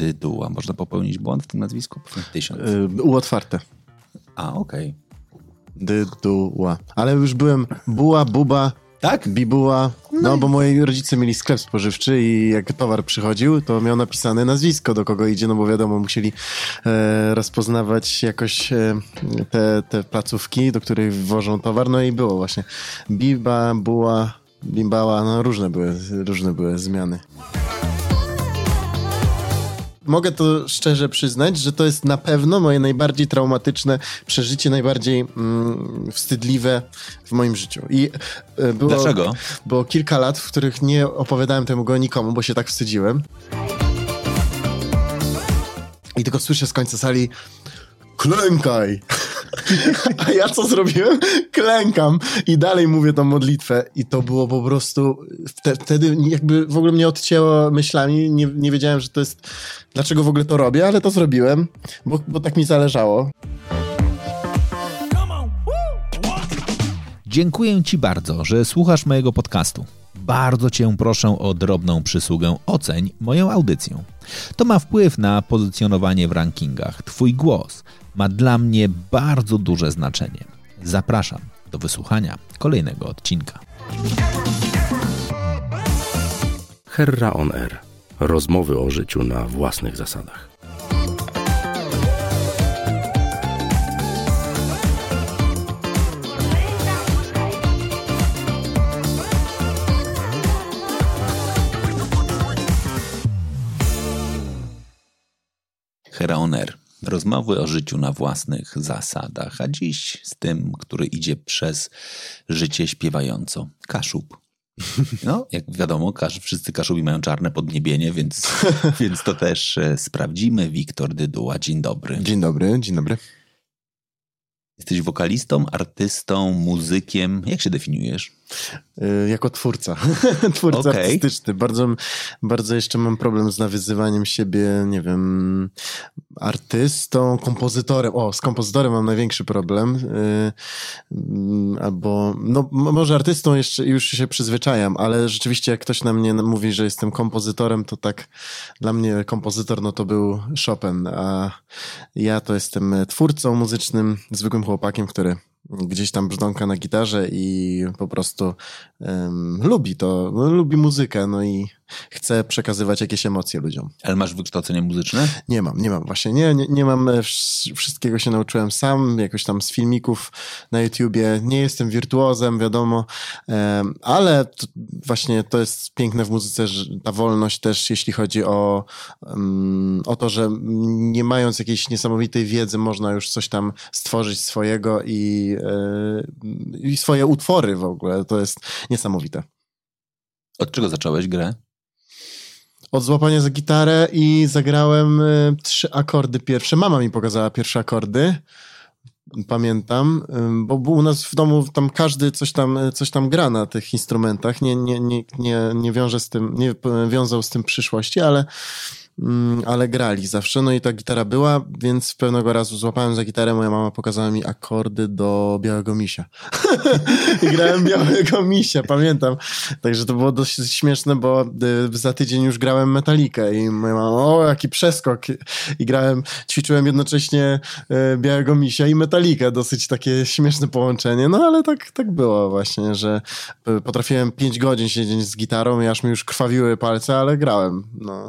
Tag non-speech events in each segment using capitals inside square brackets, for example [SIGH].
Dyduła. Można popełnić błąd w tym nazwisku? Tysiąc. Y, U otwarte. A, okej. Dyduła. Ale już byłem buła, buba, Tak? bibuła. No, bo moi rodzice mieli sklep spożywczy i jak towar przychodził, to miał napisane nazwisko, do kogo idzie, no bo wiadomo, musieli e, rozpoznawać jakoś e, te, te placówki, do których wożą towar, no i było właśnie biba, buła, bimbała, no różne były, różne były zmiany. Mogę to szczerze przyznać, że to jest na pewno moje najbardziej traumatyczne przeżycie, najbardziej mm, wstydliwe w moim życiu. I e, było, Dlaczego? Było kilka lat, w których nie opowiadałem temu go nikomu, bo się tak wstydziłem. I tylko słyszę z końca sali klękaj. A ja co zrobiłem? Klękam i dalej mówię tą modlitwę i to było po prostu wte, wtedy jakby w ogóle mnie odcięło myślami, nie, nie wiedziałem, że to jest dlaczego w ogóle to robię, ale to zrobiłem, bo, bo tak mi zależało. Dziękuję Ci bardzo, że słuchasz mojego podcastu. Bardzo Cię proszę o drobną przysługę oceń moją audycję. To ma wpływ na pozycjonowanie w rankingach. Twój głos ma dla mnie bardzo duże znaczenie. Zapraszam do wysłuchania kolejnego odcinka. Herra on Air. Rozmowy o życiu na własnych zasadach. Hera on Air. Rozmowy o życiu na własnych zasadach, a dziś z tym, który idzie przez życie śpiewająco. Kaszub. [LAUGHS] No, jak wiadomo, wszyscy kaszubi mają czarne podniebienie, więc, [LAUGHS] więc to też e, sprawdzimy. Wiktor Dyduła, dzień dobry. Dzień dobry, dzień dobry. Jesteś wokalistą, artystą, muzykiem. Jak się definiujesz? Y, jako twórca. [LAUGHS] twórca Okej. artystyczny. Bardzo, bardzo jeszcze mam problem z nawiązywaniem siebie, nie wiem, artystą, kompozytorem. O, z kompozytorem mam największy problem. Y, mm, Albo, no może artystą jeszcze już się przyzwyczajam, ale rzeczywiście jak ktoś na mnie mówi, że jestem kompozytorem, to tak dla mnie kompozytor no to był Chopin, a ja to jestem twórcą muzycznym, zwykłym chłopakiem, który gdzieś tam brzdąka na gitarze i po prostu lubi to, no, lubi muzykę, no i chce przekazywać jakieś emocje ludziom. Ale masz wykształcenie muzyczne? Nie mam, nie mam właśnie, nie, nie, nie mam, e, wsz- wszystkiego się nauczyłem sam, jakoś tam z filmików na YouTubie, nie jestem wirtuozem, wiadomo, ale to, właśnie to jest piękne w muzyce, że ta wolność też, jeśli chodzi o, o to, że nie mając jakiejś niesamowitej wiedzy, można już coś tam stworzyć swojego i, e, i swoje utwory w ogóle, to jest niesamowite. Od czego zacząłeś grę? od złapania za gitarę i zagrałem y, trzy akordy pierwsze. Mama mi pokazała pierwsze akordy. Pamiętam, ym, bo u nas w domu tam każdy coś tam, coś tam gra na tych instrumentach. Nie, nie, nie, nie, nie wiąże z tym, nie wiązał z tym przyszłości, ale, ale grali zawsze. No i ta gitara była, więc pewnego razu złapałem za gitarę, moja mama pokazała mi akordy do Białego Misia. [LAUGHS] I grałem Białego Misia, pamiętam. Także to było dosyć śmieszne, bo y, za tydzień już grałem Metalikę i moja mama, o jaki przeskok. I grałem, ćwiczyłem jednocześnie y, Białego Misia i Metalikę. Dosyć takie śmieszne połączenie. No ale tak, tak było właśnie, że y, potrafiłem 5 godzin siedzieć z gitarą i aż mi już krwawiły palce, ale grałem. No,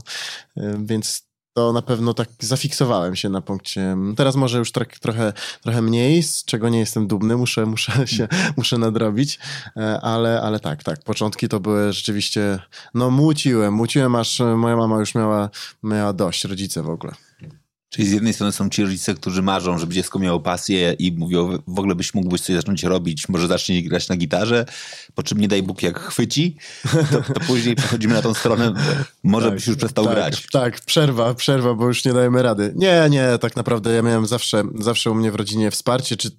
więc to na pewno tak zafiksowałem się na punkcie. Teraz może już tro, trochę, trochę mniej, z czego nie jestem dumny, muszę, muszę [LAUGHS] się, muszę nadrobić, E, ale, ale tak, tak, początki to były rzeczywiście, no muciłem, muciłem aż moja mama już miała, miała dość, rodzice w ogóle. Czyli z jednej strony są ci rodzice, którzy marzą, żeby dziecko miało pasję i mówią, w ogóle byś mógłbyś coś zacząć robić, może zacznij grać na gitarze, po czym nie daj Bóg jak chwyci, to, to później [LAUGHS] przechodzimy na tą stronę, może byś już przestał tak, grać. Tak, przerwa, przerwa, bo już nie dajemy rady. Nie, nie, tak naprawdę ja miałem zawsze, zawsze u mnie w rodzinie wsparcie, czy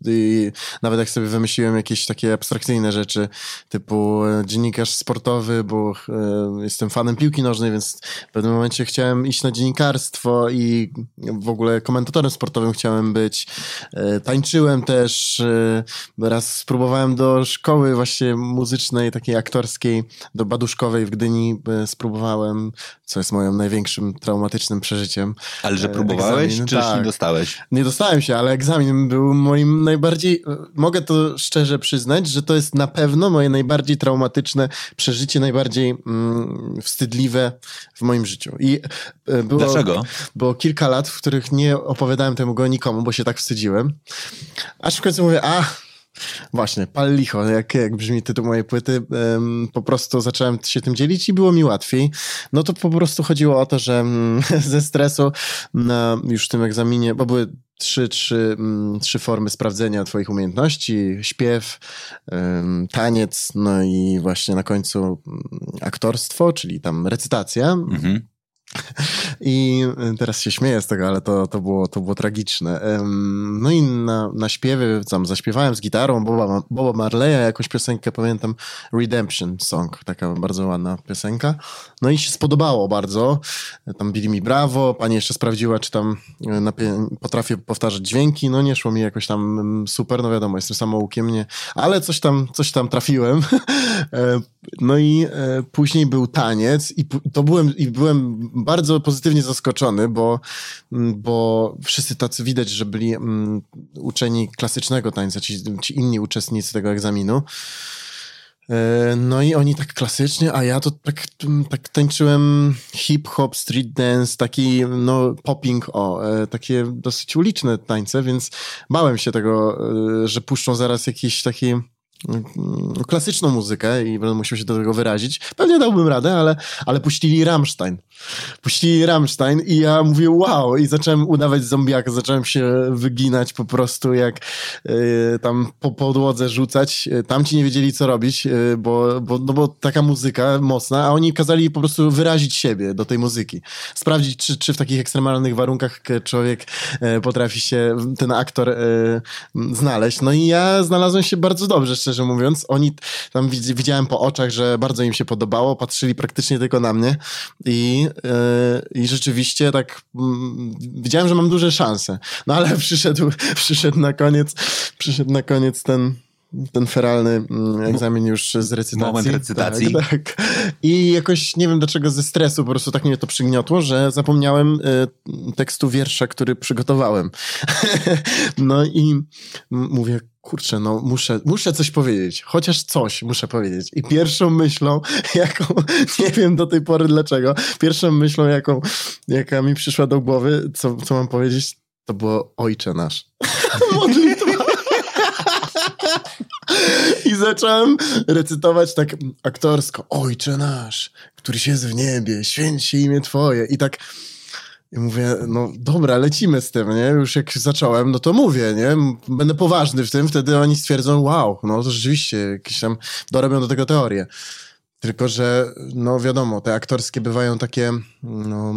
nawet jak sobie wymyśliłem jakieś takie abstrakcyjne rzeczy, typu e, dziennikarz sportowy, bo e, jestem fanem piłki nożnej, więc w pewnym momencie chciałem iść na dziennikarstwo i w ogóle komentatorem sportowym chciałem być. E, tańczyłem też. e, Raz spróbowałem do szkoły właśnie muzycznej, takiej aktorskiej, do Baduszkowej w Gdyni e, spróbowałem, co jest moim największym traumatycznym przeżyciem. Ale że próbowałeś, egzamin, czy tak. nie dostałeś? Nie dostałem się, ale egzamin był moim najbardziej. Mogę to szczerze przyznać, że to jest na pewno moje najbardziej traumatyczne przeżycie, najbardziej mm, wstydliwe w moim życiu. I było, Dlaczego? Było kilka lat, w których nie opowiadałem temu go nikomu, bo się tak wstydziłem. Aż w końcu mówię, a. Właśnie, pal licho, jak, jak brzmi tytuł mojej płyty, po prostu zacząłem się tym dzielić i było mi łatwiej. No to po prostu chodziło o to, że mm, [LAUGHS] ze stresu na już tym egzaminie, bo były trzy, trzy, mm, trzy formy sprawdzenia twoich umiejętności, śpiew, taniec, no i właśnie na końcu mm, aktorstwo, czyli tam recytacja. Mhm. [LAUGHS] I teraz się śmieję z tego, ale to, to, było, to było tragiczne. No i na, na śpiewie tam zaśpiewałem z gitarą Boba, Boba Marleya jakąś piosenkę, pamiętam Redemption Song, taka bardzo ładna piosenka. No i się spodobało bardzo. Tam bili mi brawo, pani jeszcze sprawdziła, czy tam e, potrafię powtarzać dźwięki. No nie szło mi jakoś tam mm, super, no wiadomo, jestem samoukiem, nie. Ale coś tam, coś tam trafiłem. [LAUGHS] No i e, później był taniec i to byłem, i byłem bardzo pozytywnie zaskoczony, bo, bo wszyscy tacy widać, że byli mm, uczeni klasycznego tańca, ci, ci inni uczestnicy tego egzaminu. E, No i oni tak klasycznie, a ja to tak, tak tańczyłem hip-hop, street dance, taki no popping, o, e, takie dosyć uliczne tańce, więc bałem się tego, e, że puszczą zaraz jakiś taki klasyczną muzykę i musiał się do tego wyrazić. Pewnie dałbym radę, ale, ale puścili Rammstein. Puścili Rammstein i ja mówię wow i zacząłem udawać zombiaka, zacząłem się wyginać po prostu jak y, tam po podłodze rzucać. Tamci nie wiedzieli co robić, y, bo, bo, no bo taka muzyka mocna, a oni kazali po prostu wyrazić siebie do tej muzyki. Sprawdzić, czy, czy w takich ekstremalnych warunkach człowiek y, potrafi się, ten aktor y, znaleźć. No i ja znalazłem się bardzo dobrze, mówiąc. Oni tam widz- widziałem po oczach, że bardzo im się podobało, patrzyli praktycznie tylko na mnie i, y, i rzeczywiście tak mm, widziałem, że mam duże szanse. No ale [LAUGHS] przyszedł, przyszedł na koniec, przyszedł na koniec ten ten feralny mm, egzamin już z recytacji. Moment recytacji. Tak, tak. I jakoś, nie wiem dlaczego, ze stresu po prostu tak mnie to przygniotło, że zapomniałem y, tekstu wiersza, który przygotowałem. [LAUGHS] no i mówię, kurczę, no muszę, muszę coś powiedzieć, chociaż coś muszę powiedzieć. I pierwszą myślą, [LAUGHS] jaką, nie wiem do tej pory dlaczego, pierwszą myślą, jaką, jaka mi przyszła do głowy, co, co mam powiedzieć, to było Ojcze Nasz. [LAUGHS] [LAUGHS] I zacząłem recytować tak aktorsko. Ojcze nasz, któryś jest w niebie, święć się imię Twoje. I tak i mówię, no dobra, lecimy z tym, nie? Już jak zacząłem, no to mówię, nie? Będę poważny w tym, wtedy oni stwierdzą, wow, no to rzeczywiście jakieś tam dorobią do tego teorię. Tylko, że no wiadomo, te aktorskie bywają takie, no...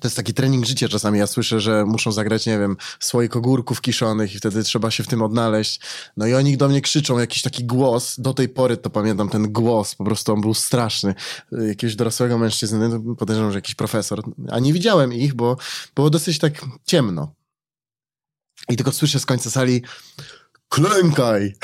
To jest taki trening życia czasami. Ja słyszę, że muszą zagrać, nie wiem, słoik ogórków kiszonych i wtedy trzeba się w tym odnaleźć. No i oni do mnie krzyczą jakiś taki głos. Do tej pory to pamiętam ten głos. Po prostu on był straszny. Jakiegoś dorosłego mężczyzny, to podejrzewam, że jakiś profesor. A nie widziałem ich, bo było dosyć tak ciemno. I tylko słyszę z końca sali klękaj.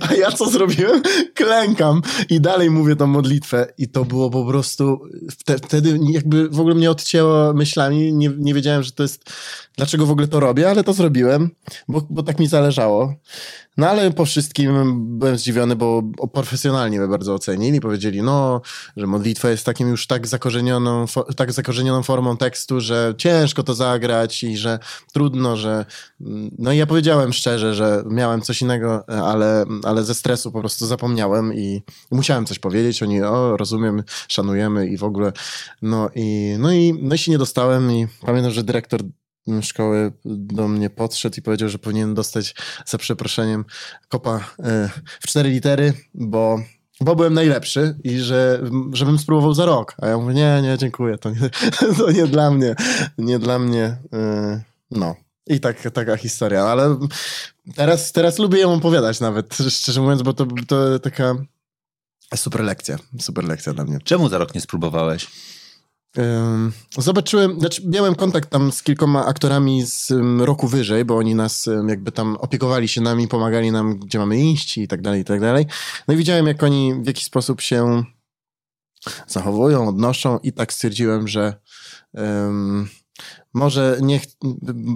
A ja co zrobiłem? Klękam i dalej mówię tą modlitwę i to było po prostu wte, wtedy jakby w ogóle mnie odcięło myślami, nie, nie wiedziałem, że to jest dlaczego w ogóle to robię, ale to zrobiłem, bo, bo tak mi zależało. No ale po wszystkim byłem zdziwiony, bo profesjonalnie mnie bardzo ocenili. Powiedzieli, no, że modlitwa jest takim już tak zakorzenioną, tak zakorzenioną formą tekstu, że ciężko to zagrać i że trudno, że... No i ja powiedziałem szczerze, że miałem coś innego, ale, ale ze stresu po prostu zapomniałem i musiałem coś powiedzieć. Oni, o, rozumiem, szanujemy i w ogóle... No i, no i, no i się nie dostałem i pamiętam, że dyrektor szkoły do mnie podszedł i powiedział, że powinien dostać za przeproszeniem kopa e, w cztery litery, bo, bo byłem najlepszy i że żebym spróbował za rok. A ja mówię, nie, nie, dziękuję, to nie, [LAUGHS] to nie dla mnie, nie dla mnie. e, No. I tak, taka historia, ale teraz, teraz lubię ją opowiadać nawet, szczerze mówiąc, bo to, to taka super lekcja, super lekcja dla mnie. Czemu za rok nie spróbowałeś? Zobaczyłem, znaczy miałem kontakt tam z kilkoma aktorami z roku wyżej, bo oni nas jakby tam opiekowali się nami, pomagali nam, gdzie mamy iść i tak dalej, i tak dalej. No i widziałem, jak oni w jakiś sposób się zachowują, odnoszą i tak stwierdziłem, że ym, może, nie,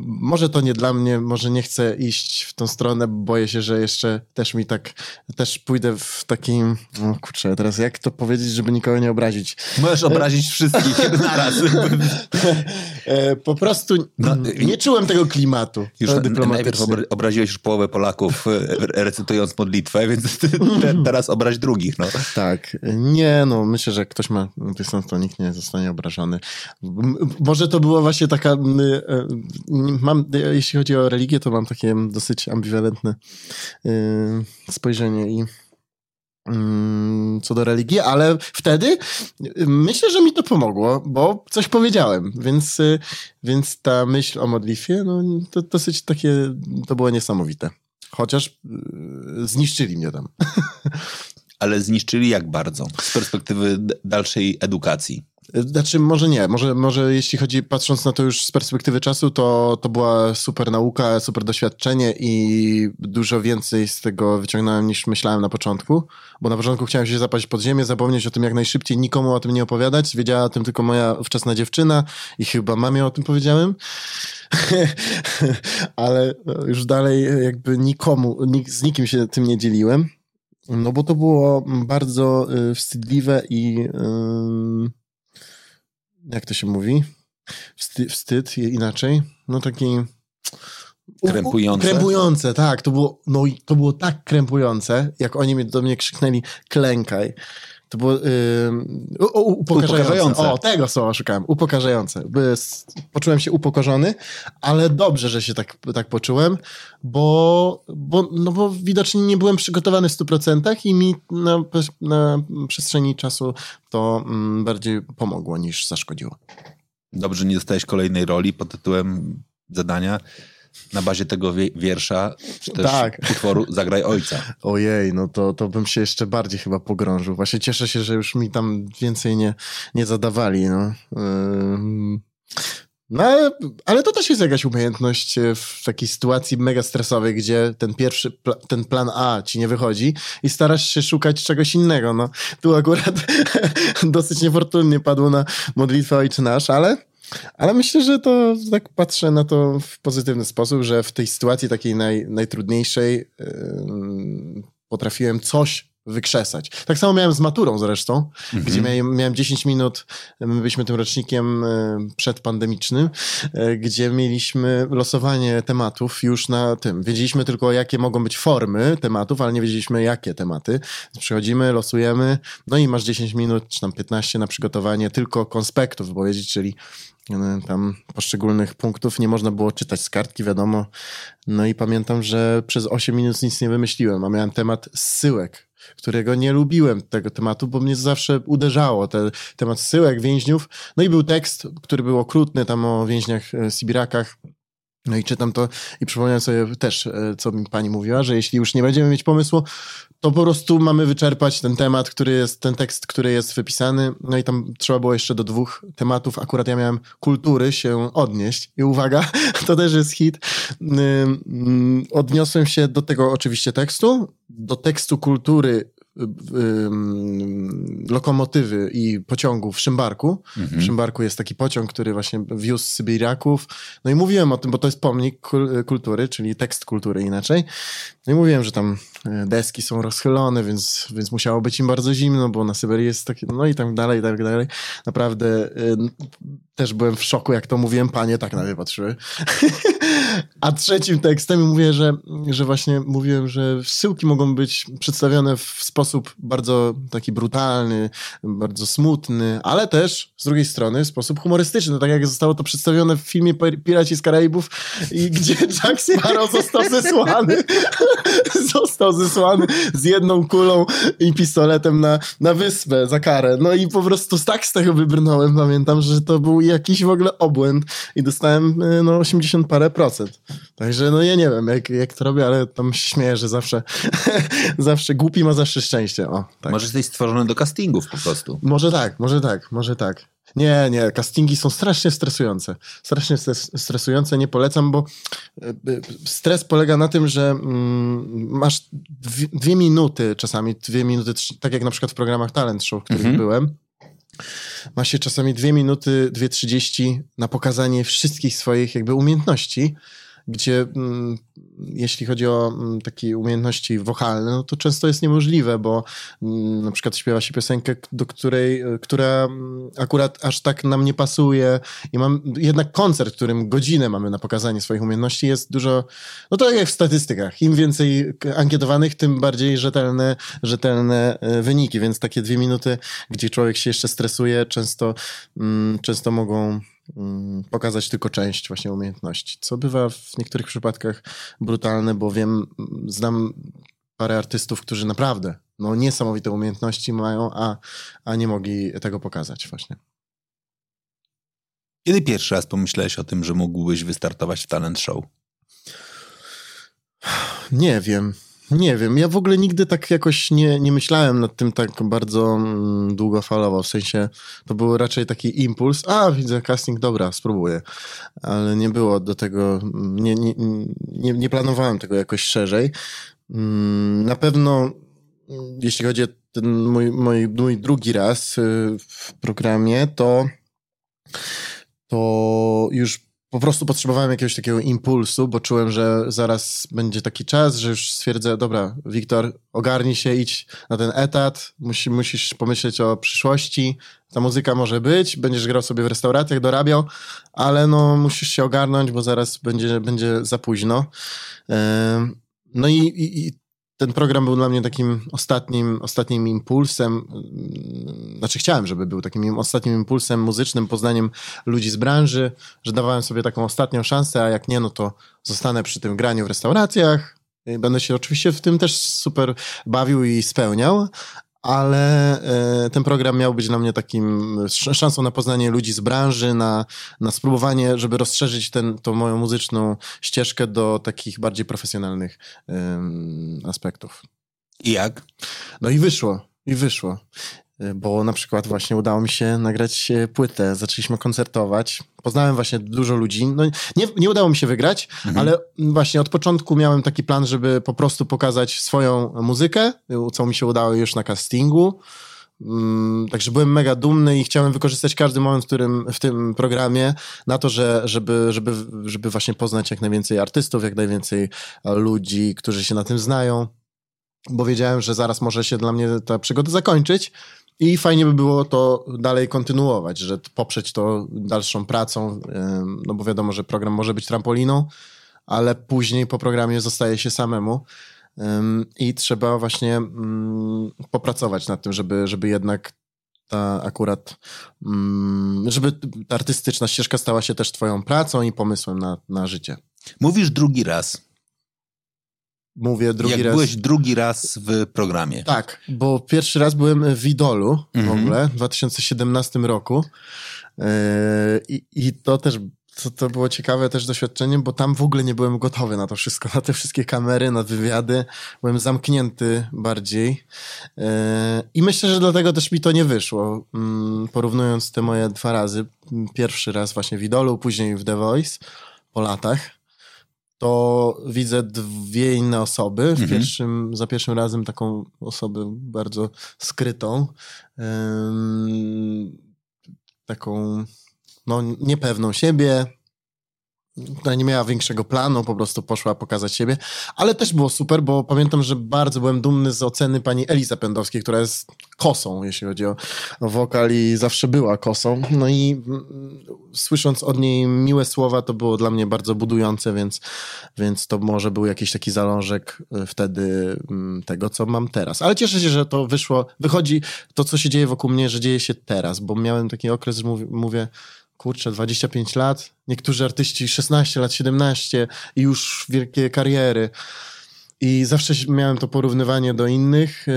może to nie dla mnie, może nie chcę iść w tą stronę, bo boję się, że jeszcze też mi tak, też pójdę w takim, no kurczę, teraz jak to powiedzieć, żeby nikogo nie obrazić. Możesz obrazić wszystkich [LAUGHS] naraz. E, po prostu No, nie czułem tego klimatu Już e, najpierw obraziłeś już połowę Polaków e, recytując modlitwę, więc [LAUGHS] te, teraz obraź drugich. No. Tak, nie no, myślę, że ktoś ma dystans, to nikt nie zostanie obrażony. Może to była właśnie taka, m, e, mam, e, jeśli chodzi o religię, to mam takie dosyć ambiwalentne e, spojrzenie i mm, co do religii, ale wtedy y, myślę, że mi to pomogło, bo coś powiedziałem, więc, więc ta myśl o modlitwie, no to dosyć takie, to było niesamowite. Chociaż zniszczyli mnie tam. [LAUGHS] Ale zniszczyli jak bardzo z perspektywy dalszej edukacji. Znaczy, może nie, może, może jeśli chodzi, patrząc na to już z perspektywy czasu, to, to była super nauka, super doświadczenie i dużo więcej z tego wyciągnąłem niż myślałem na początku, bo na początku chciałem się zapaść pod ziemię, zapomnieć o tym jak najszybciej, nikomu o tym nie opowiadać, wiedziała o tym tylko moja wczesna dziewczyna i chyba mamie o tym powiedziałem. [LAUGHS] Ale już dalej jakby nikomu, nik, z nikim się tym nie dzieliłem. No bo to było bardzo y, wstydliwe i y, jak to się mówi? Wsty, wstyd i- inaczej. No taki. Krępujące? Krępujące, tak. To było, no, to było tak krępujące, jak oni do mnie krzyknęli klękaj. To było yy, u, u, upokarzające. Upokarzające. O, tego słowa szukałem. Upokarzające. Poczułem się upokorzony, ale dobrze, że się tak, tak poczułem, bo, bo, no bo widocznie nie byłem przygotowany w 100% i mi na, na przestrzeni czasu to mm, bardziej pomogło niż zaszkodziło. Dobrze, nie dostałeś kolejnej roli pod tytułem zadania na bazie tego wie- wiersza, czy też Tak. utworu Zagraj Ojca. Ojej, no to, to bym się jeszcze bardziej chyba pogrążył. Właśnie cieszę się, że już mi tam więcej nie, nie zadawali. No. No ale, ale to też jest jakaś umiejętność e, w takiej sytuacji mega stresowej, gdzie ten pierwszy, pla, ten plan A ci nie wychodzi i starasz się szukać czegoś innego. No, tu akurat [LAUGHS] dosyć niefortunnie padło na modlitwę Ojcze Nasz, ale, ale myślę, że to tak patrzę na to w pozytywny sposób, że w tej sytuacji takiej naj, najtrudniejszej ym, potrafiłem coś wykrzesać. Tak samo miałem z maturą zresztą, gdzie miałem, miałem 10 minut, my byliśmy tym rocznikiem e, przedpandemicznym, e, gdzie mieliśmy losowanie tematów już na tym. Wiedzieliśmy tylko, jakie mogą być formy tematów, ale nie wiedzieliśmy, jakie tematy. Przychodzimy, losujemy, no i masz 10 minut, czy tam 15 na przygotowanie tylko konspektów wypowiedzieć, czyli e, tam poszczególnych punktów nie można było czytać z kartki, wiadomo. No i pamiętam, że przez 8 minut nic nie wymyśliłem, a miałem temat zsyłek, którego nie lubiłem tego tematu, bo mnie zawsze uderzało ten temat zsyłek, więźniów. No i był tekst, który był okrutny tam o więźniach, e, Sibirakach. No i czytam to i przypomniałem sobie też, e, co mi pani mówiła, że jeśli już nie będziemy mieć pomysłu, to po prostu mamy wyczerpać ten temat, który jest, ten tekst, który jest wypisany. No i tam trzeba było jeszcze do dwóch tematów. Akurat ja miałem kultury się odnieść. I uwaga, [LAUGHS] to też jest hit. Ym, Odniosłem się do tego oczywiście tekstu, do tekstu kultury lokomotywy i pociągu w Szymbarku. W Szymbarku jest taki pociąg, który właśnie wiózł Sybiraków. No i mówiłem o tym, bo to jest pomnik kul- kultury, czyli tekst kultury inaczej. No i mówiłem, że tam deski są rozchylone, więc, więc musiało być im bardzo zimno, bo na Syberii jest takie, no i tak dalej, i tak dalej. Naprawdę y, też byłem w szoku, jak to mówiłem, panie tak na mnie patrzyły. [LAUGHS] A trzecim tekstem mówię, że, że właśnie mówiłem, że wsyłki mogą być przedstawione w sposób bardzo taki brutalny, bardzo smutny, ale też z drugiej strony w sposób humorystyczny, tak jak zostało to przedstawione w filmie Pir- Piraci z Karaibów, i [LAUGHS] gdzie Jack Sparrow został zesłany, [LAUGHS] został zesłany z jedną kulą i pistoletem na, na wyspę za karę. No i po prostu tak z tego wybrnąłem, pamiętam, że to był jakiś w ogóle obłęd i dostałem y, no 80 parę procent. Także no ja nie wiem, jak, jak to robię, ale tam się śmieję, że zawsze [LAUGHS] zawsze głupi ma zawsze szczęście. O, tak. Może jesteś stworzony do castingów po prostu. Może tak, może tak, może tak. Nie, nie, castingi są strasznie stresujące. Strasznie stresujące, nie polecam, bo e, e, stres polega na tym, że mm, masz dwie, dwie, minuty czasami, dwie minuty, tak jak na przykład w programach Talent Show, w których mhm. byłem. Ma się czasami dwie minuty, dwie trzydzieści na pokazanie wszystkich swoich jakby umiejętności gdzie mm, jeśli chodzi o mm, takie umiejętności wokalne, no to często jest niemożliwe, bo mm, na przykład śpiewa się piosenkę, do której, e, która akurat aż tak nam nie pasuje i mam jednak koncert, w którym godzinę mamy na pokazanie swoich umiejętności jest dużo, no to jak w statystykach, im więcej ankietowanych, tym bardziej rzetelne, rzetelne e, wyniki, więc takie dwie minuty, gdzie człowiek się jeszcze stresuje, często, często mogą Mm, pokazać tylko część właśnie umiejętności, co bywa w niektórych przypadkach brutalne, bo wiem, znam parę artystów, którzy naprawdę no, niesamowite umiejętności mają, a, a nie mogli tego pokazać właśnie. Kiedy pierwszy raz pomyślałeś o tym, że mógłbyś wystartować w talent show? Nie wiem. Nie wiem, ja w ogóle nigdy tak jakoś nie, nie myślałem nad tym tak bardzo mm, długofalowo, w sensie to był raczej taki impuls, a widzę casting, dobra, spróbuję, ale nie było do tego, nie, nie, nie, nie planowałem tego jakoś szerzej. Mm, na pewno, jeśli chodzi o ten mój, mój, mój drugi raz y, w programie, to to już po prostu potrzebowałem jakiegoś takiego impulsu, bo czułem, że zaraz będzie taki czas, że już stwierdzę, dobra, Wiktor, ogarnij się, idź na ten etat, musi, musisz pomyśleć o przyszłości, ta muzyka może być, będziesz grał sobie w restauracjach, dorabiał, ale no musisz się ogarnąć, bo zaraz będzie, będzie za późno. No i, i, i ten program był dla mnie takim ostatnim, ostatnim impulsem, znaczy chciałem, żeby był takim ostatnim impulsem muzycznym, poznaniem ludzi z branży, że dawałem sobie taką ostatnią szansę, a jak nie, no to zostanę przy tym graniu w restauracjach, Będę się oczywiście w tym też super bawił i spełniał, ale e, ten program miał być dla mnie takim szansą na poznanie ludzi z branży, na, na spróbowanie, żeby rozszerzyć ten, tą moją muzyczną ścieżkę do takich bardziej profesjonalnych um, aspektów. I jak? No i wyszło, i wyszło. Bo na przykład właśnie udało mi się nagrać y, płytę, zaczęliśmy koncertować. Poznałem właśnie dużo ludzi. No, nie, nie udało mi się wygrać, mhm. ale właśnie od początku miałem taki plan, żeby po prostu pokazać swoją muzykę, co mi się udało już na castingu. Mm, także byłem mega dumny i chciałem wykorzystać każdy moment w, którym, w tym programie na to, że, żeby, żeby, żeby właśnie poznać jak najwięcej artystów, jak najwięcej ludzi, którzy się na tym znają, bo wiedziałem, że zaraz może się dla mnie ta przygoda zakończyć i fajnie by było to dalej kontynuować, że poprzeć to dalszą pracą, no bo wiadomo, że program może być trampoliną, ale później po programie zostaje się samemu i trzeba właśnie mm, popracować nad tym, żeby, żeby jednak ta akurat, mm, żeby ta artystyczna ścieżka stała się też twoją pracą i pomysłem na, na życie. Mówisz drugi raz mówię drugi Jak raz. byłeś drugi raz w programie. Tak, bo pierwszy raz byłem w Idolu w mhm. ogóle w 2017 roku. Yy, I, I to też to, to było ciekawe też doświadczenie, bo tam w ogóle nie byłem gotowy na to wszystko, na te wszystkie kamery, na wywiady. Byłem zamknięty bardziej. Yy, I myślę, że dlatego też mi to nie wyszło. Yy, porównując te moje dwa razy. Pierwszy raz właśnie w Idolu, później w The Voice po latach to widzę dwie inne osoby. W mhm. pierwszym, za pierwszym razem taką osobę bardzo skrytą, taką no, niepewną siebie, która nie miała większego planu, po prostu poszła pokazać siebie, ale też było super, bo pamiętam, że bardzo byłem dumny z oceny pani Eli Zapędowskiej, która jest kosą, jeśli chodzi o wokal i zawsze była kosą. No i mm, słysząc od niej miłe słowa, to było dla mnie bardzo budujące, więc, więc to może był jakiś taki zalążek e, wtedy mm, tego, co mam teraz. Ale cieszę się, że to wyszło, wychodzi to, co się dzieje wokół mnie, że dzieje się teraz, bo miałem taki okres, że mówię, mówię kurczę, 25 lat, niektórzy artyści 16 lat, 17 i już wielkie kariery. I zawsze miałem to porównywanie do innych, y,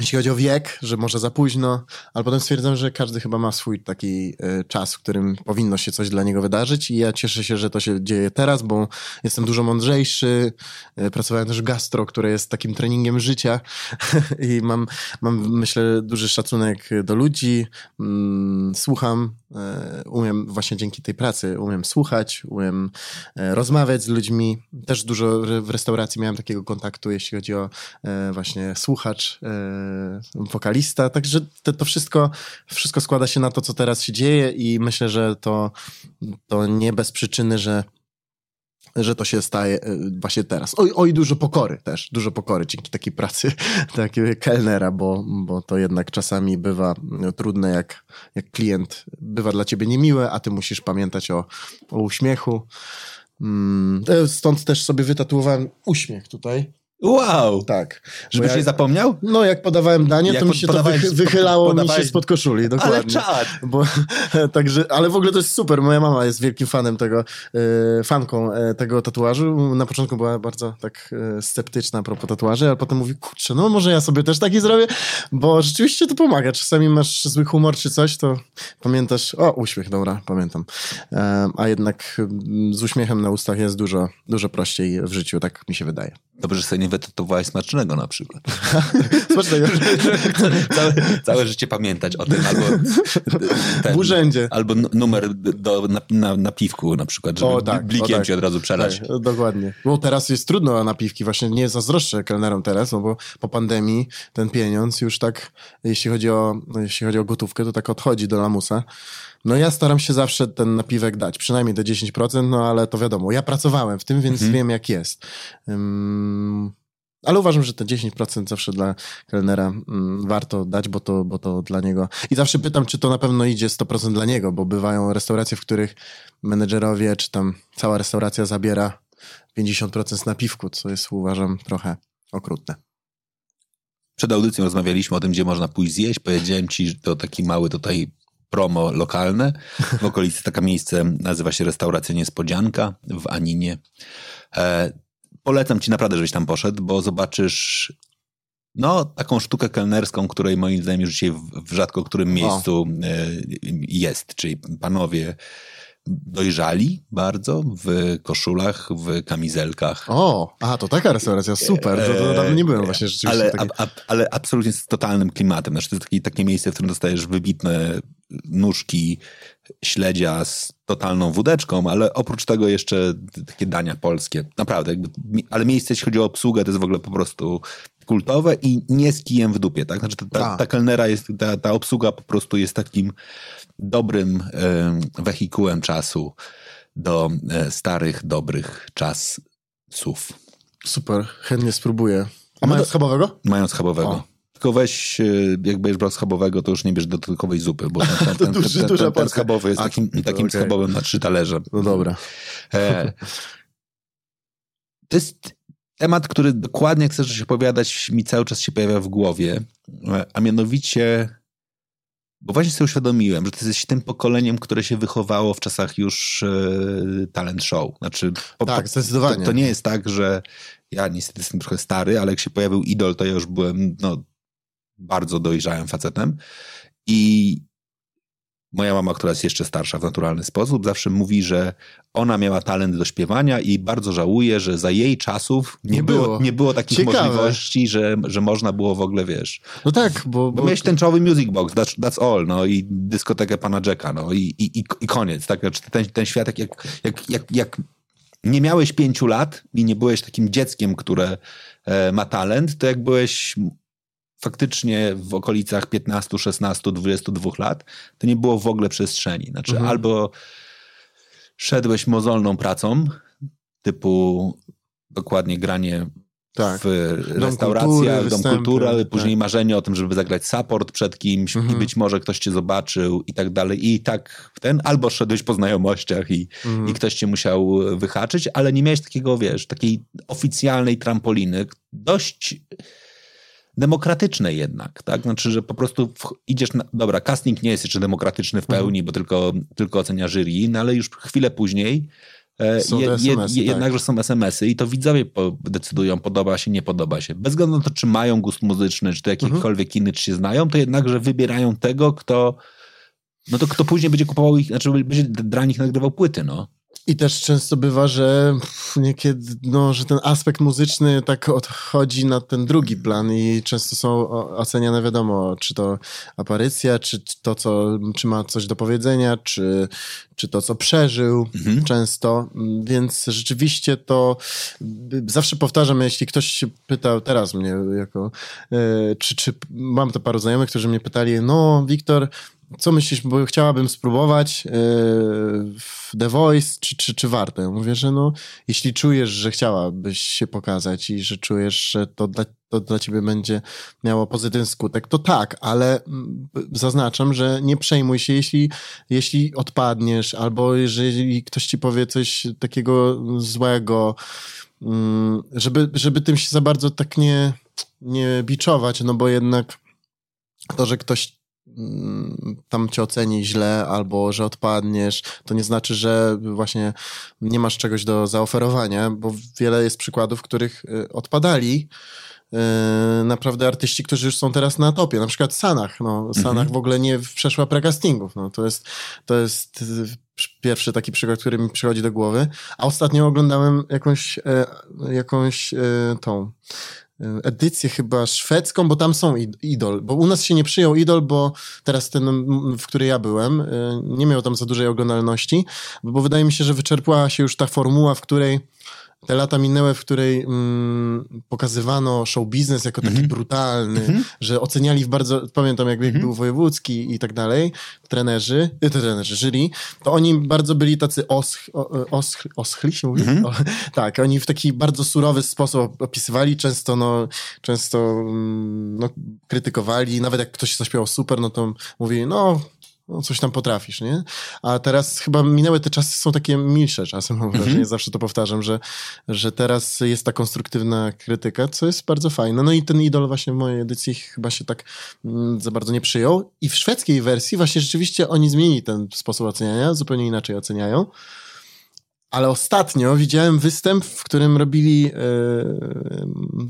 jeśli chodzi o wiek, że może za późno, ale potem stwierdzam, że każdy chyba ma swój taki y, czas, w którym powinno się coś dla niego wydarzyć i ja cieszę się, że to się dzieje teraz, bo jestem dużo mądrzejszy, y, pracowałem też gastro, które jest takim treningiem życia [LAUGHS] i mam, mam, myślę, duży szacunek do ludzi, mm, słucham, y, umiem właśnie dzięki tej pracy, umiem słuchać, umiem rozmawiać z ludźmi, też dużo w restauracji miałem takiego kontaktu, jeśli chodzi o właśnie słuchacz, wokalista, także to, to, wszystko, wszystko składa się na to, co teraz się dzieje i myślę, że to, to nie bez przyczyny, że że to się staje e, właśnie teraz. Oj, oj, dużo pokory też, dużo pokory dzięki takiej pracy [LAUGHS] takiego kelnera, bo, bo to jednak czasami bywa no, trudne, jak, jak klient bywa dla ciebie niemiły, a ty musisz pamiętać o, o uśmiechu. Mm, e, stąd też sobie wytatuowałem uśmiech tutaj. Wow! Tak. Żebyś ja, nie zapomniał? No, jak podawałem danie, jak to mi się to wych, wychylało mi się spod koszuli, dokładnie. Ale czad! Bo, [LAUGHS] także, ale w ogóle to jest super. Moja mama jest wielkim fanem tego, e, fanką e, tego tatuażu. Na początku była bardzo tak e, sceptyczna a propos tatuaży, ale potem mówi, kurczę, no może ja sobie też taki zrobię, bo rzeczywiście to pomaga. Czasami masz zły humor czy coś, to pamiętasz, o, uśmiech, dobra, pamiętam. A jednak mm, z uśmiechem na ustach jest dużo, dużo prościej w życiu, tak mi się wydaje. Dobrze, że sobie nie wytytułowałeś smacznego na przykład. [LAUGHS] smacznego. [LAUGHS] całe, całe życie pamiętać o tym, albo ten, w urzędzie. Albo numer do, na, na, na piwku na przykład, żeby o, tak, blikiem o, tak. ci od razu przelać. Tak, dokładnie. Bo teraz jest trudno na piwki, właśnie nie zazdroszczę kelnerom teraz, no bo po pandemii ten pieniądz już tak, jeśli chodzi o, jeśli chodzi o gotówkę, to tak odchodzi do lamusa. No ja staram się zawsze ten napiwek dać, przynajmniej te 10%, no ale to wiadomo, ja pracowałem w tym, więc mhm. wiem jak jest. Um, ale uważam, że te 10% zawsze dla kelnera warto dać, bo to, bo to dla niego. I zawsze pytam, czy to na pewno idzie 100% dla niego, bo bywają restauracje, w których menedżerowie, czy tam cała restauracja zabiera 50% z napiwku, co jest uważam trochę okrutne. Przed audycją rozmawialiśmy o tym, gdzie można pójść zjeść. Powiedziałem ci, że to taki mały tutaj promo lokalne. W [LAUGHS] okolicy taka miejsce nazywa się Restauracja Niespodzianka w Aninie. E, polecam ci naprawdę, żebyś tam poszedł, bo zobaczysz no, taką sztukę kelnerską, której moim zdaniem już dzisiaj w, w rzadko którym miejscu o. E, jest. Czyli panowie dojrzali bardzo w koszulach, w kamizelkach. O, a to taka restauracja, super. To, to dawno nie byłem właśnie rzeczywiście. Ale, a, a, ale absolutnie z totalnym klimatem. Znaczy, to jest takie, takie miejsce, w którym dostajesz wybitne nóżki śledzia z totalną wódeczką, ale oprócz tego jeszcze takie dania polskie. Naprawdę. Jakby, ale miejsce, jeśli chodzi o obsługę, to jest w ogóle po prostu kultowe i nie z kijem w dupie, tak? Znaczy ta, ta, ta kelnera jest, ta, ta obsługa po prostu jest takim dobrym e, wehikułem czasu do e, starych, dobrych czasów. Super, chętnie spróbuję. A mają schabowego? Mają schabowego. O. Tylko weź, e, jak będziesz brał schabowego, to już nie bierz dodatkowej zupy, bo [LAUGHS] ten, ten, ten, duży, ten, ten, ten schabowy jest A, takim, takim okay. schabowym na trzy talerze. No dobra. E, to jest temat, który dokładnie chcesz się opowiadać, mi cały czas się pojawia w głowie, a mianowicie bo właśnie sobie uświadomiłem, że ty jesteś tym pokoleniem, które się wychowało w czasach już e, talent show. Znaczy, tak, zdecydowanie. To, to, nie jest tak, że ja niestety jestem trochę stary, ale jak się pojawił idol, to ja już byłem no, bardzo dojrzałym facetem. I Moja mama, która jest jeszcze starsza w naturalny sposób, zawsze mówi, że ona miała talent do śpiewania i bardzo żałuje, że za jej czasów nie, nie było, było, nie było takich Ciekawe. możliwości, że, że można było w ogóle, wiesz... No tak, bo... Bo, bo miałeś tęczowy music box, that's, that's, all, no i dyskotekę pana Jacka, no i, i, i koniec, tak? Znaczy ten, ten świat, jak, jak, jak, jak nie miałeś pięciu lat i nie byłeś takim dzieckiem, które e, ma talent, to jak byłeś faktycznie w okolicach 15, 16, 22 lat, to nie było w ogóle przestrzeni. Znaczy, mhm. albo szedłeś mozolną pracą, typu dokładnie granie tak. w restauracjach, dom kultury, tak. później marzenie o tym, żeby zagrać support przed kimś mhm. i być może ktoś cię zobaczył i tak dalej. I tak ten, albo szedłeś po znajomościach i, mhm. i ktoś cię musiał wyhaczyć, ale nie miałeś takiego, wiesz, takiej oficjalnej trampoliny. Dość demokratyczne jednak, tak? Znaczy, że po prostu idziesz na... Dobra, casting nie jest jeszcze demokratyczny w pełni, mhm. bo tylko, tylko ocenia jury, no ale już chwilę później E, Są je, je, SMS-y, je, tak. Jednakże są SMS-y i to widzowie po- decydują, podoba się, nie podoba się. Bez względu na to, czy mają gust muzyczny, czy to jakikolwiek Mhm. inny, czy się znają, to jednakże wybierają tego, kto no to kto później będzie kupował ich, znaczy będzie dla nich nagrywał płyty, no. I też często bywa, że niekiedy, no, że ten aspekt muzyczny tak odchodzi na ten drugi plan i często są oceniane, wiadomo, czy to aparycja, czy to, co, czy ma coś do powiedzenia, czy, czy to, co przeżył często, Mm, więc rzeczywiście to y, zawsze powtarzam, jeśli ktoś się pytał teraz mnie jako, y, czy, czy mam to paru znajomych, którzy mnie pytali, no Wiktor, co myślisz, bo chciałabym spróbować yy, The Voice, czy, czy, czy warto? Ja mówię, że no, jeśli czujesz, że chciałabyś się pokazać i że czujesz, że to dla, to dla ciebie będzie miało pozytywny skutek, to tak, ale mm, zaznaczam, że nie przejmuj się, jeśli, jeśli odpadniesz, albo jeżeli ktoś ci powie coś takiego złego, mm, żeby, żeby tym się za bardzo tak nie, nie biczować, no bo jednak to, że ktoś tam cię oceni źle albo że odpadniesz, to nie znaczy, że właśnie nie masz czegoś do zaoferowania, bo wiele jest przykładów, w których y, odpadali y, naprawdę artyści, którzy już są teraz na topie. Na przykład Sanach. No, Sanach w ogóle nie przeszła precastingów. No, to jest, to jest y, pierwszy taki przykład, który mi przychodzi do głowy. A ostatnio oglądałem jakąś, e, jakąś e, tą edycję chyba szwedzką, bo tam są id- idol, bo u nas się nie przyjął idol, bo teraz ten, w której ja byłem, e, nie miał tam za dużej oglądalności, bo wydaje mi się, że wyczerpała się już ta formuła, w której te lata minęły, w której mm, pokazywano show biznes jako taki brutalny, że oceniali w bardzo, pamiętam jak, jak był wojewódzki i tak dalej, trenerzy, y, te trenerzy, jury, to oni bardzo byli tacy osch, osch, oschli się mówi? O, tak, oni w taki bardzo surowy sposób opisywali, często no, często mm, no, krytykowali, nawet jak ktoś zaśpiewał super, no to mówili, no no, coś tam potrafisz, nie? A teraz chyba minęły te czasy, są takie milsze czasem, mam wrażenie, zawsze to powtarzam, że, że teraz jest ta konstruktywna krytyka, co jest bardzo fajne. No i ten idol właśnie w mojej edycji chyba się tak mm, za bardzo nie przyjął. I w szwedzkiej wersji właśnie rzeczywiście oni zmienili ten sposób oceniania, zupełnie inaczej oceniają. Ale ostatnio widziałem występ, w którym robili e,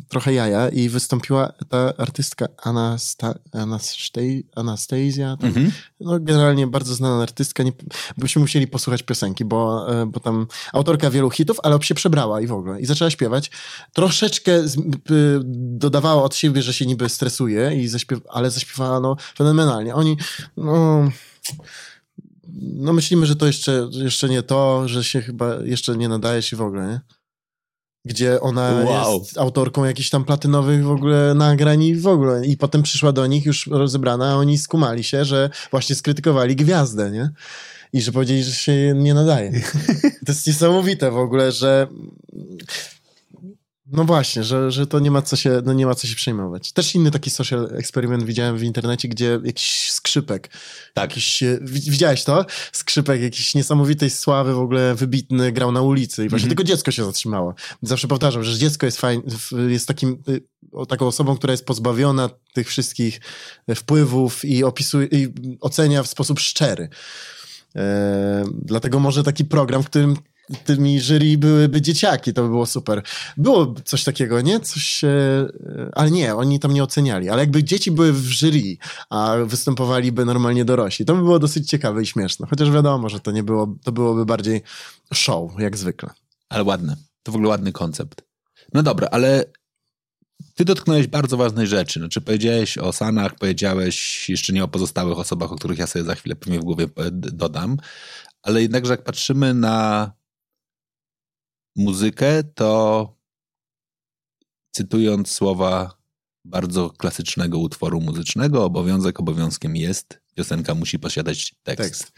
trochę jaja i wystąpiła ta artystka Anasta, Anastej, Anastazja. Tam, No, generalnie bardzo znana artystka. Nie, byśmy musieli posłuchać piosenki, bo, e, bo tam autorka wielu hitów, ale się przebrała i w ogóle. I zaczęła śpiewać. Troszeczkę z, p, dodawała od siebie, że się niby stresuje, i zaśpiew, ale zaśpiewała no, fenomenalnie. Oni... No, no myślimy, że to jeszcze, jeszcze nie to, że się chyba jeszcze nie nadaje się w ogóle, nie? Gdzie ona Wow. jest autorką jakichś tam platynowych w ogóle nagrań i w ogóle. I potem przyszła do nich już rozebrana, a oni skumali się, że właśnie skrytykowali gwiazdę, nie? I że powiedzieli, że się nie nadaje. [LAUGHS] To jest niesamowite w ogóle, że no właśnie, że, że to nie ma, co się, no nie ma co się przejmować. Też inny taki social eksperyment widziałem w internecie, gdzie jakiś skrzypek, Tak. jakiś, e, wi- widziałeś to? Skrzypek jakiś niesamowitej sławy, w ogóle wybitny, grał na ulicy i właśnie tylko dziecko się zatrzymało. Zawsze powtarzam, że dziecko jest fajn, w- jest takim, y, taką osobą, która jest pozbawiona tych wszystkich e, wpływów i opisuje, i ocenia w sposób szczery. E, dlatego może taki program, w którym tymi jury byłyby dzieciaki, to by było super. Było coś takiego, nie? Coś, e, ale nie, oni tam nie oceniali. Ale jakby dzieci były w jury, a występowaliby normalnie dorośli, to by było dosyć ciekawe i śmieszne. Chociaż wiadomo, że to nie było, to byłoby bardziej show, jak zwykle. Ale ładne. To w ogóle ładny koncept. No dobra, ale ty dotknąłeś bardzo ważnej rzeczy. Znaczy powiedziałeś o Sanach, powiedziałeś jeszcze nie o pozostałych osobach, o których ja sobie za chwilę pewnie w głowie e, dodam, ale jednakże jak patrzymy na muzykę, to cytując słowa bardzo klasycznego utworu muzycznego, obowiązek obowiązkiem jest, piosenka musi posiadać tekst. Tekst.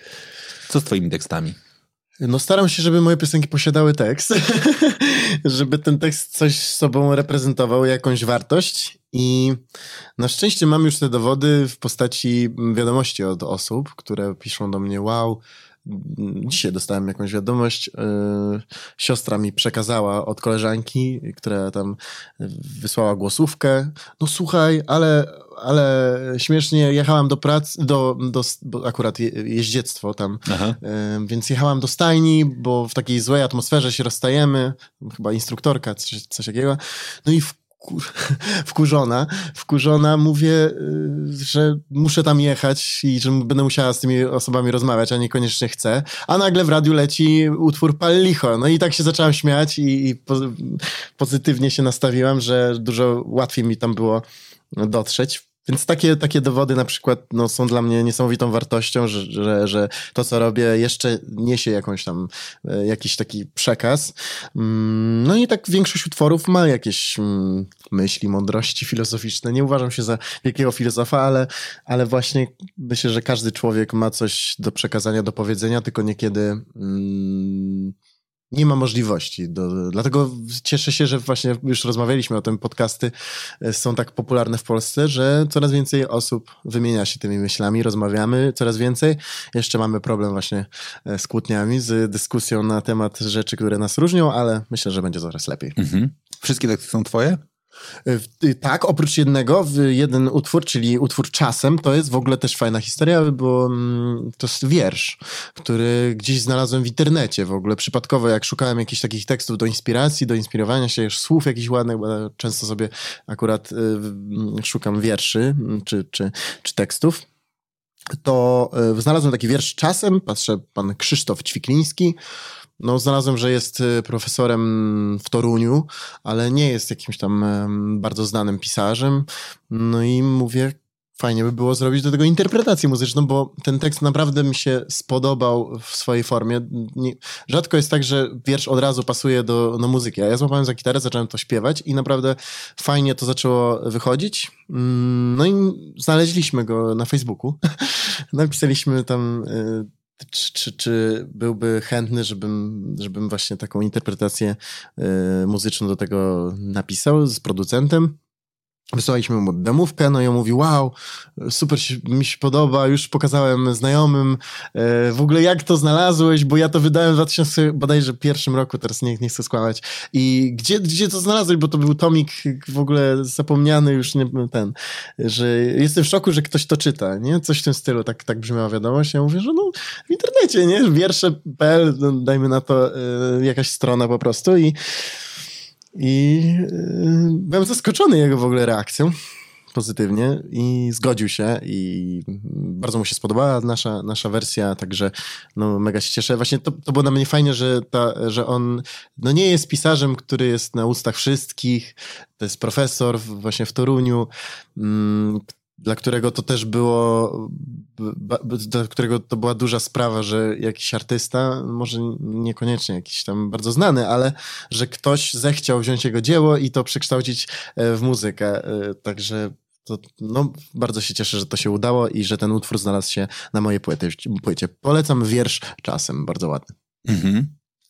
Co z twoimi tekstami? No staram się, żeby moje piosenki posiadały tekst, [LAUGHS] żeby ten tekst coś z sobą reprezentował, jakąś wartość i na szczęście mam już te dowody w postaci wiadomości od osób, które piszą do mnie, wow, dzisiaj dostałem jakąś wiadomość. Yy, siostra mi przekazała od koleżanki, która tam wysłała głosówkę. No słuchaj, ale, ale śmiesznie jechałam do pracy, do, do bo akurat je, jeździectwo tam, yy, więc jechałam do stajni, bo w takiej złej atmosferze się rozstajemy, chyba instruktorka, coś, coś takiego. No i w [LAUGHS] wkurzona, wkurzona, mówię, y, że muszę tam jechać i że będę musiała z tymi osobami rozmawiać, a niekoniecznie chcę. A nagle w radiu leci utwór Pal Licho. No i tak się zaczęłam śmiać i, i pozytywnie się nastawiłam, że dużo łatwiej mi tam było dotrzeć. Więc takie, takie dowody na przykład no, są dla mnie niesamowitą wartością, że, że, że to, co robię, jeszcze niesie jakąś tam, e, jakiś taki przekaz. Mm, no i tak większość utworów ma jakieś mm, myśli, mądrości filozoficzne. Nie uważam się za wielkiego filozofa, ale, ale właśnie myślę, że każdy człowiek ma coś do przekazania, do powiedzenia, tylko niekiedy... Mm, nie ma możliwości. Do, dlatego cieszę się, że właśnie już rozmawialiśmy o tym, podcasty e, są tak popularne w Polsce, że coraz więcej osób wymienia się tymi myślami, rozmawiamy coraz więcej. Jeszcze mamy problem właśnie e, z kłótniami, z dyskusją na temat rzeczy, które nas różnią, ale myślę, że będzie coraz lepiej. Mhm. Wszystkie teksty są twoje? Y, tak, oprócz jednego, jeden utwór, czyli utwór Czasem, to jest w ogóle też fajna historia, bo mm, to jest wiersz, który gdzieś znalazłem w internecie w ogóle, przypadkowo, jak szukałem jakichś takich tekstów do inspiracji, do inspirowania się, już słów jakichś ładnych, bo często sobie akurat y, mm, szukam wierszy mm, czy, czy, czy tekstów to y, znalazłem taki wiersz czasem, patrzę, pan Krzysztof Ćwikliński, no, znalazłem, że jest y, profesorem w Toruniu, ale nie jest jakimś tam bardzo znanym pisarzem. No i mówię, fajnie by było zrobić do tego interpretację muzyczną, bo ten tekst naprawdę mi się spodobał w swojej formie. Rzadko jest tak, że wiersz od razu pasuje do, do muzyki, a ja złapałem za gitarę, zacząłem to śpiewać i naprawdę fajnie to zaczęło wychodzić. Mm, no i znaleźliśmy go na Facebooku. [LAUGHS] Napisaliśmy tam y, czy, czy, czy byłby chętny, żebym, żebym właśnie taką interpretację y, muzyczną do tego napisał z producentem? Wysłaliśmy mu demówkę, no i on mówi, wow, super mi się podoba, już pokazałem znajomym, e, w ogóle jak to znalazłeś, bo ja to wydałem w 2000 bodajże pierwszym roku, teraz nie, nie chcę skłamać. I gdzie, gdzie to znalazłeś, bo to był tomik w ogóle zapomniany już nie ten, że jestem w szoku, że ktoś to czyta, nie? Coś w tym stylu, tak, tak brzmiała wiadomość. Ja mówię, że no w internecie, nie? Wiersze.pl, no, dajmy na to y, jakaś strona po prostu i i yy, byłem zaskoczony jego w ogóle reakcją pozytywnie i zgodził się i bardzo mu się spodobała nasza, nasza wersja, także no mega się cieszę. Właśnie to, to było na mnie fajnie, że, ta, że on no nie jest pisarzem, który jest na ustach wszystkich, to jest profesor właśnie w Toruniu, mm, dla którego to też było, dla którego to była duża sprawa, że jakiś artysta, może niekoniecznie jakiś tam bardzo znany, ale że ktoś zechciał wziąć jego dzieło i to przekształcić e, w muzykę. E, także to, no, bardzo się cieszę, że to się udało i że ten utwór znalazł się na mojej płycie. płycie. Polecam wiersz czasem, bardzo ładny. Mhm.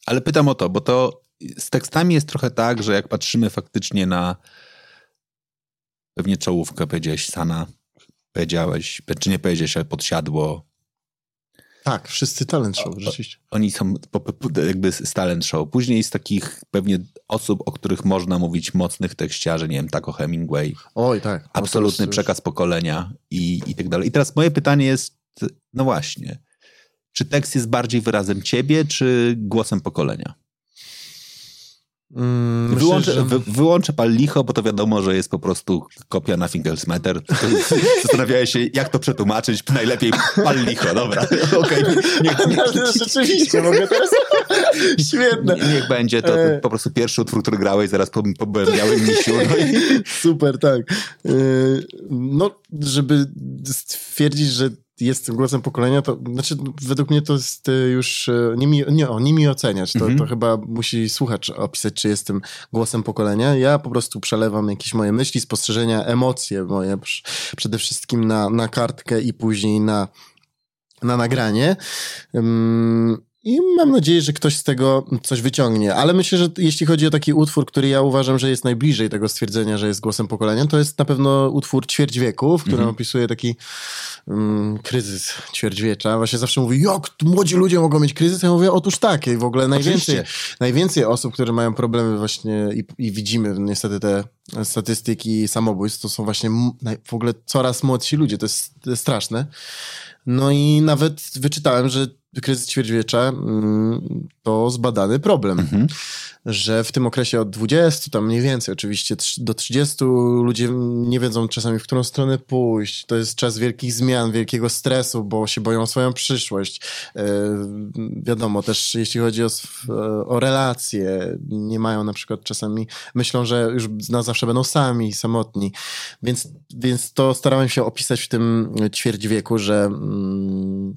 Ale pytam o to, bo to z tekstami jest trochę tak, że jak patrzymy faktycznie na pewnie czołówkę, powiedziałeś Sana, powiedziałeś, czy nie powiedziałeś, ale podsiadło. Tak, wszyscy talent show, rzeczywiście. Oni są jakby z talent show. Później z takich pewnie osób, o których można mówić mocnych tekściarzy, nie wiem, tak o Hemingway. Oj, tak. No Absolutny przekaz już... pokolenia i, i tak dalej. I teraz moje pytanie jest, no właśnie, czy tekst jest bardziej wyrazem ciebie, czy głosem pokolenia? Mm, wyłączę, że... wy, wyłączę pal licho, bo to wiadomo, że jest po prostu kopia na Fingersmeter. [LAUGHS] Zastanawiałem się, jak to przetłumaczyć. Najlepiej pal licho, dobra. [LAUGHS] Okay. Niech, [LAUGHS] niech, Rzeczywiście, mogę teraz... Świetne. Niech będzie to, to, e. po prostu pierwszy utwór, który grałeś zaraz po, po białym misiu. No i... Super, tak. E, no, żeby stwierdzić, że jestem głosem pokolenia, to znaczy według mnie to jest y, już y, nie mi, nie, o, nie mi oceniać. To, mhm. to chyba musi słuchacz opisać, czy jestem głosem pokolenia. Ja po prostu przelewam jakieś moje myśli, spostrzeżenia, emocje moje przede wszystkim na, na kartkę i później na, na nagranie. Um, I mam nadzieję, że ktoś z tego coś wyciągnie. Ale myślę, że jeśli chodzi o taki utwór, który ja uważam, że jest najbliżej tego stwierdzenia, że jest głosem pokolenia, to jest na pewno utwór Ćwierć wieku, w którym Mhm. opisuje taki mm, kryzys ćwierćwiecza. Właśnie zawsze mówi, jak młodzi ludzie mogą mieć kryzys? Ja mówię, otóż tak. I w ogóle najwięcej, Oczywiście. najwięcej osób, które mają problemy właśnie i, i widzimy niestety te statystyki samobójstw, to są właśnie w ogóle coraz młodsi ludzie. To jest, to jest straszne. No i nawet wyczytałem, że kryzys ćwierćwiecza mm, to zbadany problem. Mhm. Że w tym okresie od 20, tam mniej więcej oczywiście, do 30 ludzie nie wiedzą czasami, w którą stronę pójść. To jest czas wielkich zmian, wielkiego stresu, bo się boją o swoją przyszłość. E, wiadomo, też jeśli chodzi o, sw- o relacje, nie mają na przykład czasami, myślą, że już na zawsze będą sami, samotni. Więc, więc to starałem się opisać w tym ćwierć wieku, że, mm,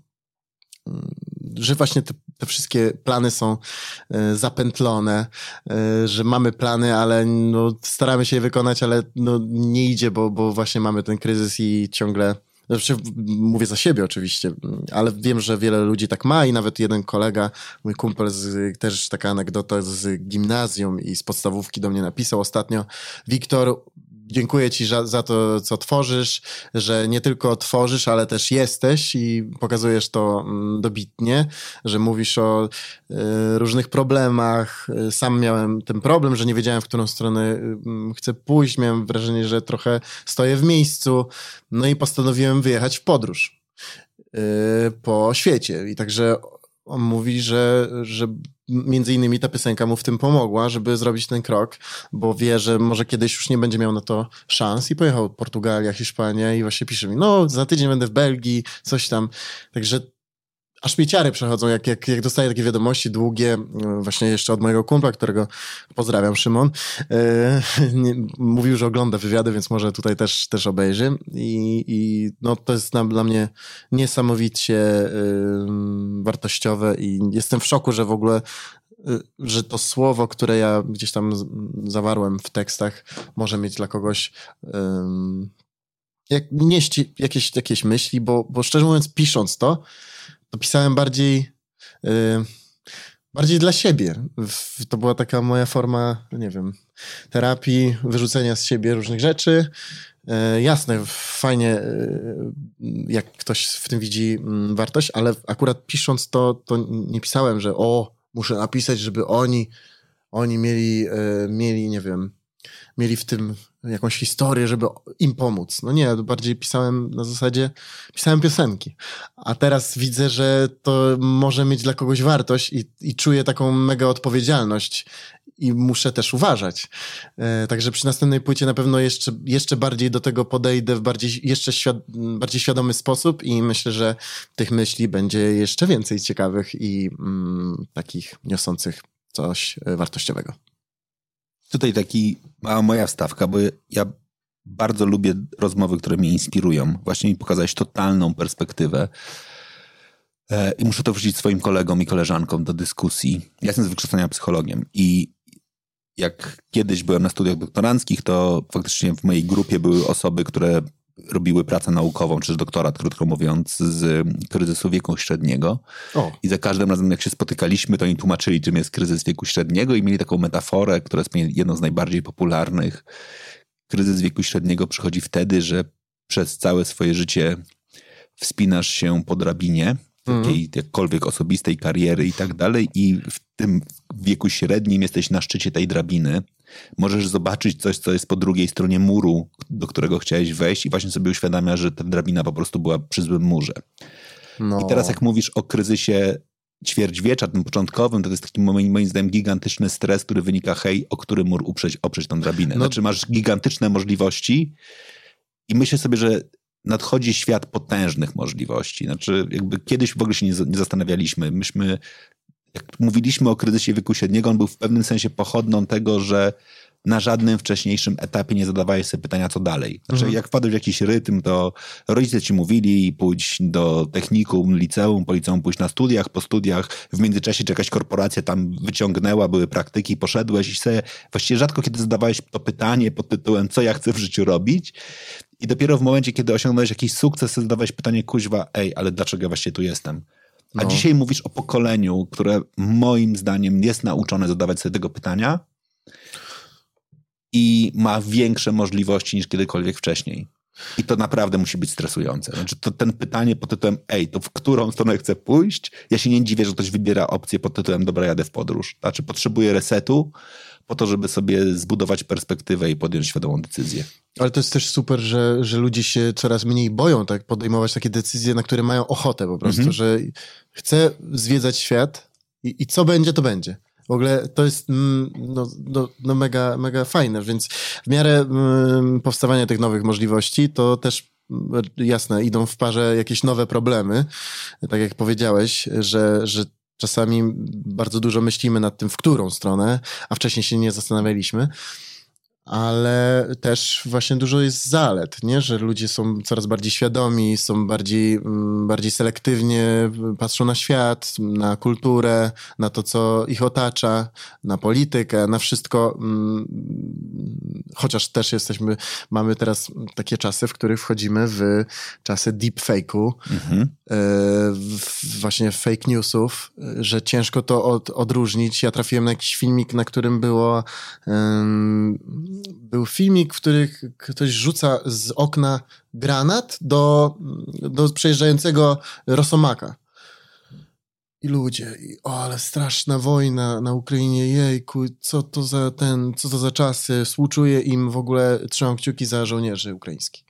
że właśnie te, te wszystkie plany są e, zapętlone, e, że mamy plany, ale no, staramy się je wykonać, ale no, nie idzie, bo, bo właśnie mamy ten kryzys i ciągle. Znaczy, mówię za siebie oczywiście, ale wiem, że wiele ludzi tak ma i nawet jeden kolega, mój kumpel, z, też taka anegdota z gimnazjum i z podstawówki do mnie napisał ostatnio. Wiktor, dziękuję ci za, za to, co tworzysz, że nie tylko tworzysz, ale też jesteś i pokazujesz to mm, dobitnie, że mówisz o y, różnych problemach. Y, Sam miałem ten problem, że nie wiedziałem, w którą stronę y, chcę pójść. Miałem wrażenie, że trochę stoję w miejscu. No i postanowiłem wyjechać w podróż y, po świecie. I także on mówi, że, że między innymi ta piosenka mu w tym pomogła, żeby zrobić ten krok, bo wie, że może kiedyś już nie będzie miał na to szans i pojechał Portugalia, Hiszpania i właśnie pisze mi, no za tydzień będę w Belgii, coś tam. Także aż mi ciary przechodzą, jak, jak, jak dostaję takie wiadomości długie, e, właśnie jeszcze od mojego kumpla, którego pozdrawiam, Szymon. E, [LAUGHS] nie, mówił, że ogląda wywiady, więc może tutaj też, też obejrzy. I, i no, to jest dla, mnie niesamowicie wartościowe i jestem w szoku, że w ogóle y, że to słowo, które ja gdzieś tam zawarłem w tekstach, może mieć dla kogoś ym, jak, nieść jakieś, jakieś myśli, bo, bo szczerze mówiąc, pisząc to, to pisałem bardziej y, bardziej dla siebie. To była taka moja forma, nie wiem, terapii, wyrzucenia z siebie różnych rzeczy. E, jasne, fajnie, e, jak ktoś w tym widzi mm, wartość, ale akurat pisząc to, to nie pisałem, że o, muszę napisać, żeby oni, oni mieli, e, mieli, nie wiem, mieli w tym jakąś historię, żeby im pomóc. No nie, bardziej pisałem na zasadzie, pisałem piosenki. A teraz widzę, że to może mieć dla kogoś wartość i, i czuję taką mega odpowiedzialność i muszę też uważać. E, także przy następnej płycie na pewno jeszcze, jeszcze bardziej do tego podejdę w bardziej, jeszcze świad, bardziej świadomy sposób i myślę, że tych myśli będzie jeszcze więcej ciekawych i mm, takich niosących coś wartościowego. Tutaj taki mała moja wstawka, bo ja bardzo lubię rozmowy, które mnie inspirują. Właśnie mi pokazać totalną perspektywę. E, I muszę to wrzucić swoim kolegom i koleżankom do dyskusji. Ja jestem z wykształcenia psychologiem i jak kiedyś byłem na studiach doktoranckich, to faktycznie w mojej grupie były osoby, które robiły pracę naukową, czy też doktorat, krótko mówiąc, z kryzysu wieku średniego. O, I za każdym razem, jak się spotykaliśmy, to oni tłumaczyli, czym jest kryzys wieku średniego i mieli taką metaforę, która jest jedną z najbardziej popularnych. Kryzys wieku średniego przychodzi wtedy, że przez całe swoje życie wspinasz się po drabinie, takiej jakkolwiek osobistej kariery i tak dalej i w tym wieku średnim jesteś na szczycie tej drabiny. Możesz zobaczyć coś, co jest po drugiej stronie muru, do którego chciałeś wejść i właśnie sobie uświadamiasz, że ta drabina po prostu była przy złym murze. no. I teraz jak mówisz o kryzysie ćwierćwiecza, tym początkowym, to, jest taki moim, moim zdaniem gigantyczny stres, który wynika, hej, o który mur uprzeć, oprzeć tą drabinę. No- Znaczy masz gigantyczne możliwości i myślę sobie, że nadchodzi świat potężnych możliwości. Znaczy jakby kiedyś w ogóle się nie, nie zastanawialiśmy. Myśmy, jak mówiliśmy o kryzysie wieku średniego, on był w pewnym sensie pochodną tego, że na żadnym wcześniejszym etapie nie zadawałeś sobie pytania, co dalej. Znaczy, Mhm. jak wpadłeś w jakiś rytm, to rodzice ci mówili pójdź do technikum, liceum, po liceum pójść na studiach, po studiach, w międzyczasie czy jakaś korporacja tam wyciągnęła, były praktyki, poszedłeś i sobie właściwie rzadko kiedy zadawałeś to pytanie pod tytułem, co ja chcę w życiu robić i dopiero w momencie, kiedy osiągnąłeś jakiś sukces, zadawałeś pytanie, kuźwa, ej, ale dlaczego ja właściwie tu jestem? A No. dzisiaj mówisz o pokoleniu, które moim zdaniem jest nauczone zadawać sobie tego pytania i ma większe możliwości niż kiedykolwiek wcześniej. I to naprawdę musi być stresujące. Znaczy, to ten pytanie pod tytułem, ej, to w którą stronę chcę pójść? Ja się nie dziwię, że ktoś wybiera opcję pod tytułem, dobra, jadę w podróż. Znaczy, potrzebuję resetu po to, żeby sobie zbudować perspektywę i podjąć świadomą decyzję. Ale to jest też super, że, że ludzie się coraz mniej boją tak podejmować takie decyzje, na które mają ochotę po prostu, Mhm. że chcę zwiedzać świat i, i co będzie, to będzie. W ogóle to jest mm, no, no, no mega, mega fajne, więc w miarę mm, powstawania tych nowych możliwości, to też mm, jasne, idą w parze jakieś nowe problemy. Tak jak powiedziałeś, że, że czasami bardzo dużo myślimy nad tym, w którą stronę, a wcześniej się nie zastanawialiśmy ale też właśnie dużo jest zalet, nie? że ludzie są coraz bardziej świadomi, są bardziej, mm, bardziej selektywnie, patrzą na świat, na kulturę, na to, co ich otacza, na politykę, na wszystko. mm, Chociaż też jesteśmy, mamy teraz takie czasy, w których wchodzimy w czasy deepfake'u, Mhm. w- właśnie fake newsów, że ciężko to od, odróżnić. Ja trafiłem na jakiś filmik, na którym było był filmik, w którym ktoś rzuca z okna granat do, do przejeżdżającego Rosomaka. I ludzie, i, o, ale straszna wojna na Ukrainie, jejku, co to za ten, co to za czasy, współczuję im w ogóle, trzymam kciuki za żołnierzy ukraińskich.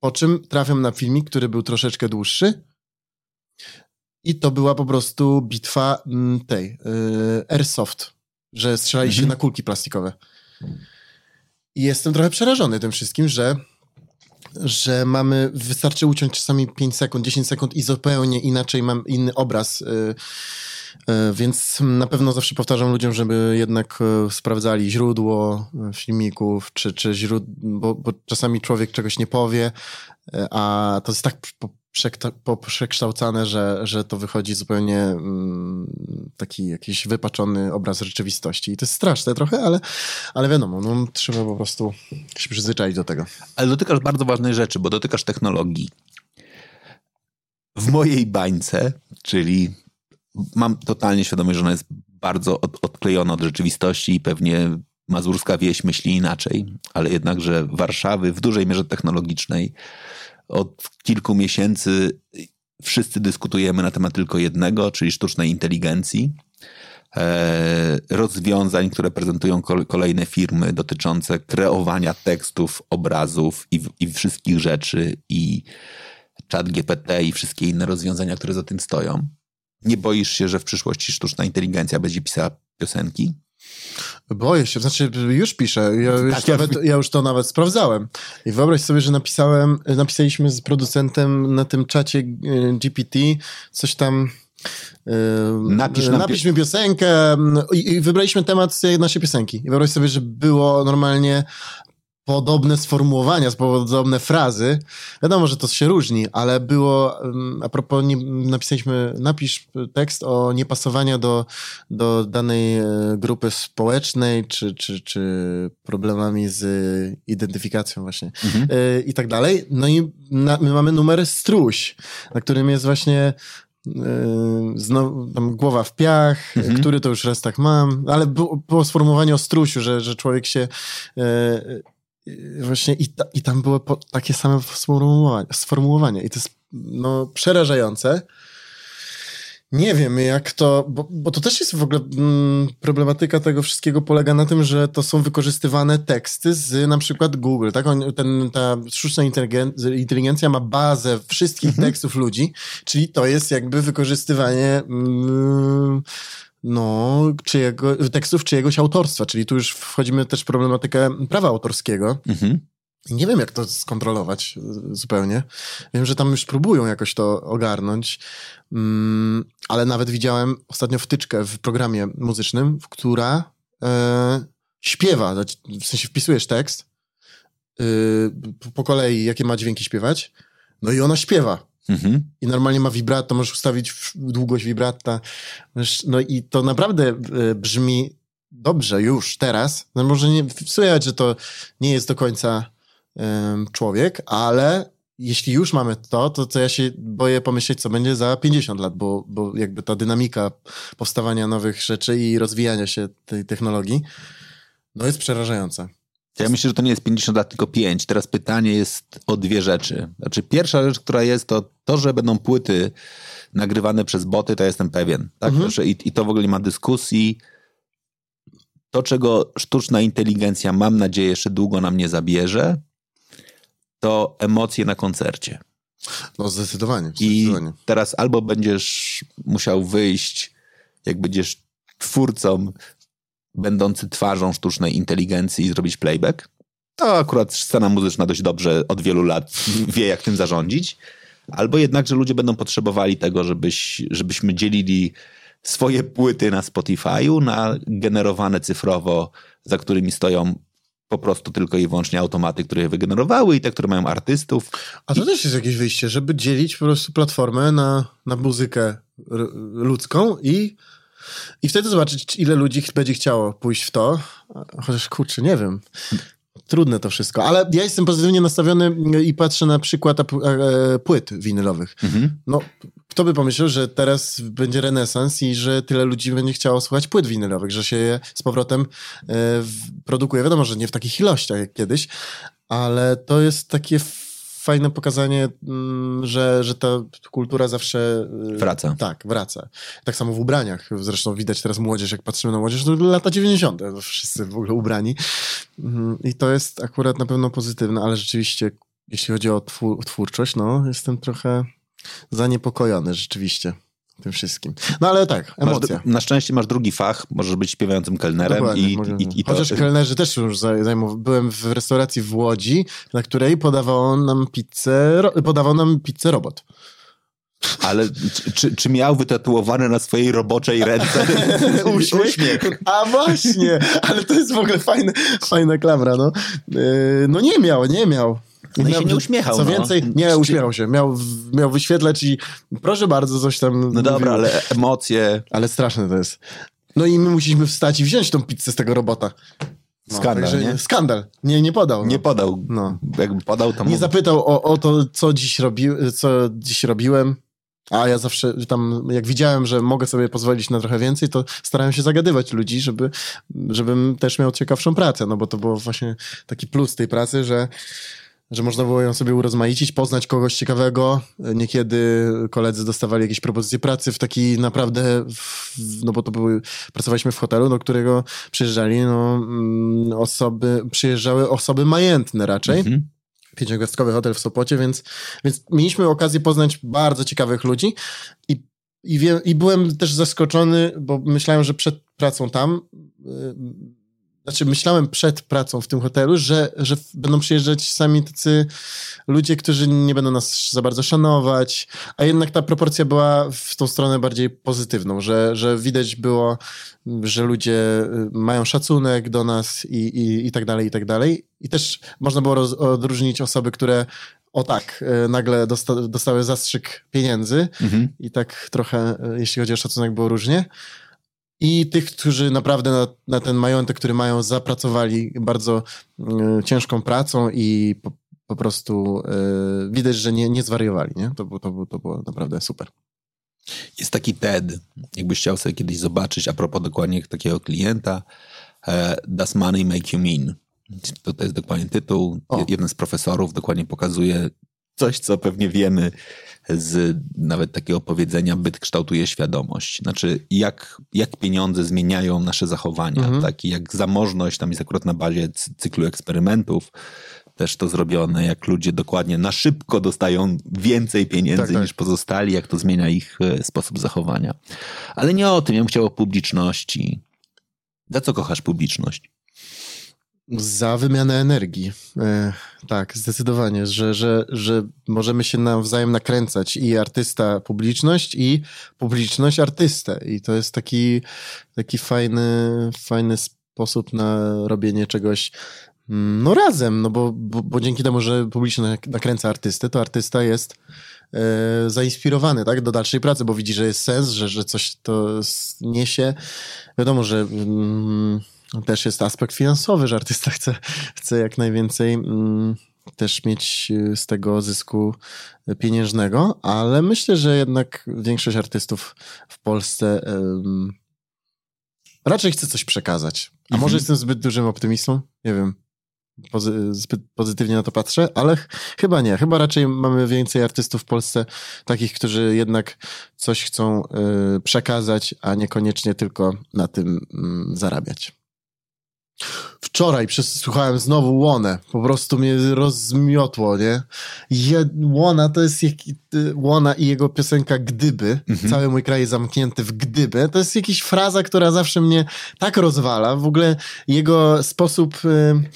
Po czym trafiam na filmik, który był troszeczkę dłuższy i to była po prostu bitwa mm, tej, y, airsoft, że strzelali się Mhm. na kulki plastikowe. I jestem trochę przerażony tym wszystkim, że że mamy, wystarczy uciąć czasami 5 sekund, 10 sekund i zupełnie inaczej mam inny obraz. y, Więc na pewno zawsze powtarzam ludziom, żeby jednak y, sprawdzali źródło y, filmików, czy, czy źródło, bo, bo czasami człowiek czegoś nie powie, a to jest tak przekształcane, że, że to wychodzi zupełnie mm, taki jakiś wypaczony obraz rzeczywistości. I to jest straszne trochę, ale, ale wiadomo, no, trzeba po prostu się przyzwyczaić do tego. Ale dotykasz bardzo ważnej rzeczy, bo dotykasz technologii. W mojej bańce, czyli mam totalnie świadomość, że ona jest bardzo od, odklejona od rzeczywistości i pewnie mazurska wieś myśli inaczej, ale jednakże Warszawy w dużej mierze technologicznej od kilku miesięcy wszyscy dyskutujemy na temat tylko jednego, czyli sztucznej inteligencji e, rozwiązań, które prezentują kol- kolejne firmy dotyczące kreowania tekstów, obrazów i, i wszystkich rzeczy i chat GPT i wszystkie inne rozwiązania, które za tym stoją. Nie boisz się, że w przyszłości sztuczna inteligencja będzie pisała piosenki? Boję się, znaczy już piszę, ja już, Tak, nawet, ja już to nawet sprawdzałem. I wyobraź sobie, że napisałem, napisaliśmy z producentem na tym czacie y, GPT coś tam... y, Napisz nam napisz mi piosenkę mm, i, i wybraliśmy temat z naszej piosenki. I wyobraź sobie, że było normalnie podobne sformułowania, podobne frazy. Wiadomo, że to się różni, ale było, a propos, nie, napisaliśmy, napisz tekst o niepasowaniu do, do danej e, grupy społecznej, czy, czy, czy problemami z identyfikacją właśnie e, i tak dalej. No i na, my mamy numer struś, na którym jest właśnie e, Znowu, tam głowa w piach, Mhm. który to już raz tak mam, ale było, było sformułowanie o strusiu, że, że człowiek się właśnie i, ta, i tam były po, takie same sformułowania, sformułowania i to jest no, przerażające. Nie wiem, jak to, bo, bo to też jest w ogóle mm, problematyka tego wszystkiego polega na tym, że to są wykorzystywane teksty z na przykład Google, tak? On, ten, ta sztuczna inteligen- inteligencja ma bazę wszystkich tekstów ludzi, czyli to jest jakby wykorzystywanie mm, no, czyjego, tekstów czyjegoś autorstwa, czyli tu już wchodzimy też w problematykę prawa autorskiego. Mhm. Nie wiem, jak to skontrolować y, zupełnie. Wiem, że tam już próbują jakoś to ogarnąć, mm, ale nawet widziałem ostatnio wtyczkę w programie muzycznym, w która e, śpiewa, w sensie wpisujesz tekst y, po kolei, jakie ma dźwięki śpiewać, no i ona śpiewa. Mhm. I normalnie ma vibrato, możesz ustawić długość. Możesz- No i to naprawdę e, brzmi dobrze już teraz. No może nie słychać, że to nie jest do końca em, człowiek, ale jeśli już mamy to, to, to ja się boję pomyśleć, co będzie za 50 lat, bo, bo jakby ta dynamika powstawania nowych rzeczy i rozwijania się tej technologii, no jest przerażająca. Ja myślę, że to nie jest 50 lat, tylko 5. Teraz pytanie jest o dwie rzeczy. Znaczy, pierwsza rzecz, która jest, to to, że będą płyty nagrywane przez boty, to jestem pewien. Tak? Mhm. I, I to w ogóle nie ma dyskusji. To, czego sztuczna inteligencja, mam nadzieję, jeszcze długo nam nie zabierze, to emocje na koncercie. No zdecydowanie, I zdecydowanie. teraz albo będziesz musiał wyjść, jak będziesz twórcą będący twarzą sztucznej inteligencji i zrobić playback. To akurat scena muzyczna dość dobrze od wielu lat [LAUGHS] wie, jak tym zarządzić. Albo jednak, że ludzie będą potrzebowali tego, żebyś, żebyśmy dzielili swoje płyty na Spotify'u, na generowane cyfrowo, za którymi stoją po prostu tylko i wyłącznie automaty, które je wygenerowały i te, które mają artystów. A to też jest jakieś wyjście, żeby dzielić po prostu platformę na, na muzykę ludzką i, i wtedy zobaczyć, ile ludzi będzie chciało pójść w to. Chociaż kurczę, nie wiem. Trudne to wszystko, ale ja jestem pozytywnie nastawiony i patrzę na przykład e, płyt winylowych. No, kto by pomyślał, że teraz będzie renesans i że tyle ludzi będzie chciało słuchać płyt winylowych, że się je z powrotem e, produkuje. Wiadomo, że nie w takich ilościach jak kiedyś, ale to jest takie fajne pokazanie, mm, że, że ta kultura zawsze... y, Wraca. Tak, wraca. Tak samo w ubraniach. Zresztą widać teraz młodzież, jak patrzymy na młodzież, to lata 90. to Wszyscy w ogóle ubrani. Mhm, I to jest akurat na pewno pozytywne, ale rzeczywiście, jeśli chodzi o twór, twórczość, no, jestem trochę zaniepokojony rzeczywiście tym wszystkim. No ale tak, Masz, emocja. dru- na szczęście masz drugi fach, możesz być śpiewającym kelnerem Dokładnie, i, może- i, i to, Chociaż kelnerzy też już zaj- zajmow... Byłem w restauracji w Łodzi, na której podawał nam pizzę, podawał nam pizzę robot. Ale czy, czy, miał wytatuowane na swojej roboczej ręce [LAUGHS] uśmiech? A właśnie, ale to jest w ogóle fajne, fajna klamra, no. Yy, No nie miał, nie miał. No i się nie uśmiechał, Co no. więcej, nie, uśmiechał się. Miał, miał wyświetlać i proszę bardzo, coś tam No dobra, mówił. ale emocje, Ale straszne to jest. No i my musieliśmy wstać i wziąć tą pizzę z tego robota. No, Skandal, także nie? Skandal. Nie, nie podał. nie no. podał. No. Jakby podał, to Nie zapytał o, o to, co dziś, robi, co dziś robiłem. A ja zawsze tam, jak widziałem, że mogę sobie pozwolić na trochę więcej, to starałem się zagadywać ludzi, żeby, żebym też miał ciekawszą pracę, no bo to było właśnie taki plus tej pracy, że, że można było ją sobie urozmaicić, poznać kogoś ciekawego. Niekiedy koledzy dostawali jakieś propozycje pracy w taki naprawdę, w, no bo to były, pracowaliśmy w hotelu, do którego przyjeżdżali no, mm, osoby, przyjeżdżały osoby majętne raczej Mhm. pięciogwiazdkowy hotel w Sopocie, więc, więc mieliśmy okazję poznać bardzo ciekawych ludzi i, i, wie, i byłem też zaskoczony, bo myślałem, że przed pracą tam, yy, znaczy myślałem przed pracą w tym hotelu, że, że będą przyjeżdżać sami tacy ludzie, którzy nie będą nas za bardzo szanować, a jednak ta proporcja była w tą stronę bardziej pozytywną, że, że widać było, że ludzie y, mają szacunek do nas i, i, i tak dalej, i tak dalej. I też można było roz, odróżnić osoby, które o tak, y, nagle dosta, dostały zastrzyk pieniędzy Mhm. i tak trochę, y, jeśli chodzi o szacunek, było różnie. I tych, którzy naprawdę na, na ten majątek, który mają, zapracowali bardzo y, ciężką pracą i po, po prostu y, widać, że nie, nie zwariowali. Nie? To, było, to, to było naprawdę super. Jest taki TED, jakbyś chciał sobie kiedyś zobaczyć, a propos dokładnie takiego klienta, e, Does Money Make You Mean? To, to jest dokładnie tytuł. O. Je- Jeden z profesorów dokładnie pokazuje coś, co pewnie wiemy z nawet takiego powiedzenia, byt kształtuje świadomość. Znaczy, jak, jak pieniądze zmieniają nasze zachowania, Mhm. tak? I jak zamożność, tam jest akurat na bazie cy- cyklu eksperymentów, też to zrobione, jak ludzie dokładnie na szybko dostają więcej pieniędzy Tak, tak. niż pozostali, jak to zmienia ich e, sposób zachowania. Ale nie o tym, ja bym chciał o publiczności. Za co kochasz publiczność? Za wymianę energii. E, tak, zdecydowanie, że, że, że możemy się nawzajem nakręcać i artysta publiczność i publiczność artystę. I to jest taki, taki fajny, fajny sposób na robienie czegoś mm, no razem, no bo, bo, bo dzięki temu, że publiczność nakręca artystę, to artysta jest e, zainspirowany tak, do dalszej pracy, bo widzi, że jest sens, że, że coś to niesie. Wiadomo, że mm, też jest aspekt finansowy, że artysta chce, chce jak najwięcej mm, też mieć y, z tego zysku pieniężnego, ale myślę, że jednak większość artystów w Polsce um, raczej chce coś przekazać. A Mhm. może jestem zbyt dużym optymistą? Nie wiem. Pozy zbyt pozytywnie na to patrzę, ale ch chyba nie. Chyba raczej mamy więcej artystów w Polsce, takich, którzy jednak coś chcą y, przekazać, a niekoniecznie tylko na tym y, zarabiać. Wczoraj przesłuchałem znowu Łonę. Po prostu mnie rozmiotło, nie? Je, Łona to jest jak, Łona i jego piosenka Gdyby. Mhm. Cały mój kraj jest zamknięty w Gdyby. To jest jakaś fraza, która zawsze mnie tak rozwala. W ogóle jego sposób... Y,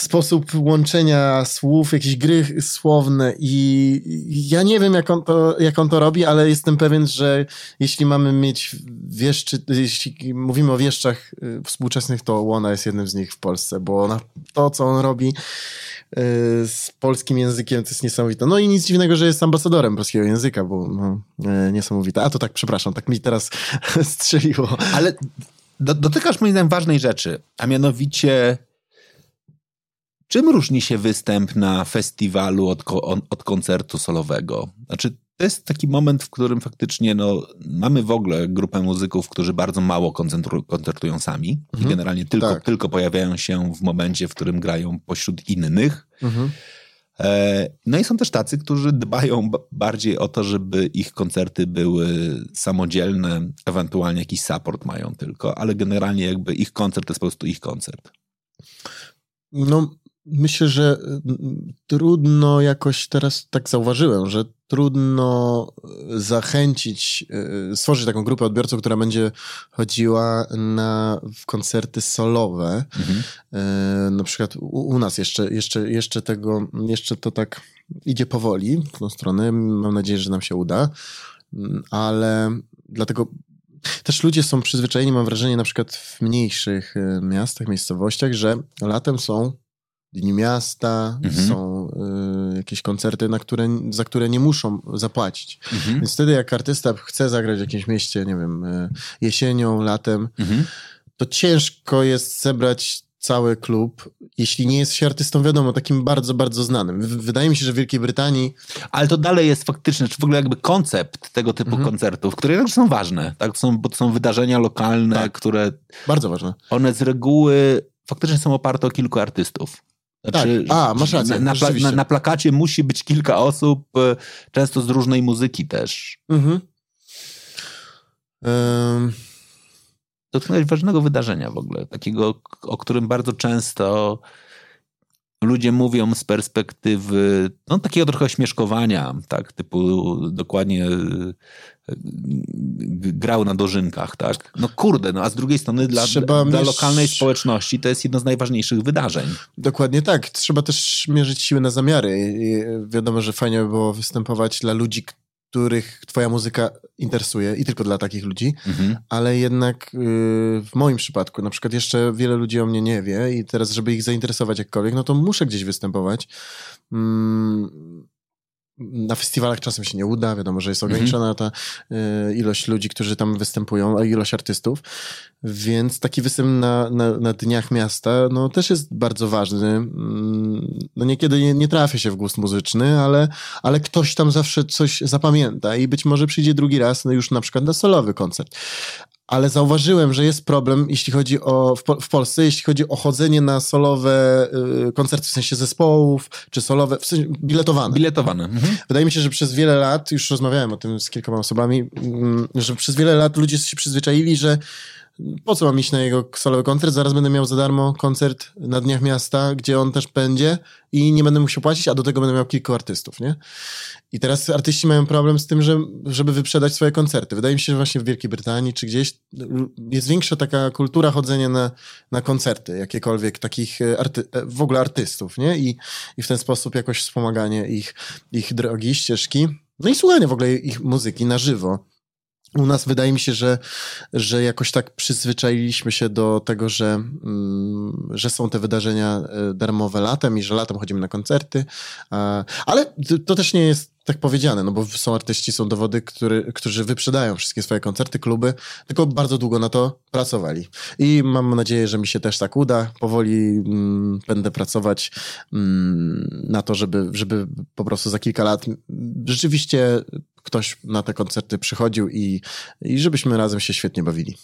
sposób łączenia słów, jakieś gry słowne i ja nie wiem, jak on to, jak on to robi, ale jestem pewien, że jeśli mamy mieć wieszczy, jeśli mówimy o wieszczach y, współczesnych, to Łona jest jednym z nich w Polsce, bo to, co on robi y, z polskim językiem, to jest niesamowite. No i nic dziwnego, że jest ambasadorem polskiego języka, bo no, y, niesamowite. A to tak, przepraszam, tak mi teraz [LAUGHS] strzeliło. Ale do, dotykasz moim zdaniem ważnej rzeczy, a mianowicie czym różni się występ na festiwalu od, od koncertu solowego? Znaczy, to jest taki moment, w którym faktycznie no, mamy w ogóle grupę muzyków, którzy bardzo mało koncertują sami i generalnie tylko, tak. tylko pojawiają się w momencie, w którym grają pośród innych. Mhm. E, No i są też tacy, którzy dbają ba- bardziej o to, żeby ich koncerty były samodzielne, ewentualnie jakiś support mają tylko, ale generalnie jakby ich koncert to jest po prostu ich koncert. No, myślę, że mm, trudno jakoś teraz tak zauważyłem, że trudno e, zachęcić, e, stworzyć taką grupę odbiorców, która będzie chodziła na w koncerty solowe. Mhm. Na przykład u, u nas jeszcze, jeszcze, jeszcze tego, jeszcze to tak idzie powoli w tą stronę. Mam nadzieję, że nam się uda, Mm, ale dlatego też ludzie są przyzwyczajeni, mam wrażenie, na przykład w mniejszych miastach, miejscowościach, że latem są dni miasta, Mhm. są y, jakieś koncerty, na które, za które nie muszą zapłacić. Mhm. Więc wtedy jak artysta chce zagrać w jakimś mieście, nie wiem, y, jesienią, latem, Mhm. to ciężko jest zebrać cały klub, jeśli nie jest się artystą, wiadomo, takim bardzo, bardzo znanym. Wydaje mi się, że w Wielkiej Brytanii Ale to dalej jest faktyczne, czy w ogóle jakby koncept tego typu Mhm. koncertów, które jednak są ważne, tak? To są, bo to są wydarzenia lokalne, Tak. które bardzo ważne. one z reguły faktycznie są oparte o kilku artystów. Znaczy, Tak. A, masz rację, Na, na, na, na plakacie musi być kilka osób, e, często z różnej muzyki też. Mhm. Ym, dotknąłeś ważnego wydarzenia w ogóle, takiego, o którym bardzo często ludzie mówią z perspektywy no, takiego trochę ośmieszkowania, tak, typu dokładnie grał na dożynkach, tak. No kurde, no a z drugiej strony dla, Trzeba dla lokalnej społeczności to jest jedno z najważniejszych wydarzeń. Dokładnie tak. Trzeba też mierzyć siły na zamiary. I wiadomo, że fajnie by było występować dla ludzi, których twoja muzyka interesuje i tylko dla takich ludzi, Mhm. ale jednak yy, w moim przypadku, na przykład jeszcze wiele ludzi o mnie nie wie i teraz, żeby ich zainteresować jakkolwiek, no to muszę gdzieś występować. Mm, na festiwalach czasem się nie uda, wiadomo, że jest ograniczona ta y, ilość ludzi, którzy tam występują, a ilość artystów, więc taki występ na, na, na dniach miasta, no też jest bardzo ważny. Mm, No niekiedy nie, nie trafia się w gust muzyczny, ale, ale ktoś tam zawsze coś zapamięta i być może przyjdzie drugi raz, no już na przykład na solowy koncert. Ale zauważyłem, że jest problem, jeśli chodzi o w, Po- w Polsce, jeśli chodzi o chodzenie na solowe y, koncerty, w sensie zespołów, czy solowe, w sensie biletowane. Biletowane. Mhm. Wydaje mi się, że przez wiele lat, już rozmawiałem o tym z kilkoma osobami, mm, że przez wiele lat ludzie się przyzwyczaili, że po co mam iść na jego solowy koncert, zaraz będę miał za darmo koncert na Dniach Miasta, gdzie on też będzie i nie będę musiał płacić, a do tego będę miał kilku artystów, nie? I teraz artyści mają problem z tym, że, żeby wyprzedać swoje koncerty. Wydaje mi się, że właśnie w Wielkiej Brytanii czy gdzieś jest większa taka kultura chodzenia na, na koncerty, jakiekolwiek takich e, arty, e, w ogóle artystów, nie? I, I w ten sposób jakoś wspomaganie ich, ich drogi, ścieżki. No i słuchanie w ogóle ich muzyki na żywo. U nas wydaje mi się, że, że jakoś tak przyzwyczailiśmy się do tego, że, mm, że są te wydarzenia e, darmowe latem i że latem chodzimy na koncerty. Ale to- to też nie jest tak powiedziane, no bo są artyści, są dowody, który, którzy wyprzedają wszystkie swoje koncerty, kluby, tylko bardzo długo na to pracowali. I mam nadzieję, że mi się też tak uda. Powoli mm, będę pracować mm, na to, żeby, żeby po prostu za kilka lat rzeczywiście ktoś na te koncerty przychodził i, i żebyśmy razem się świetnie bawili.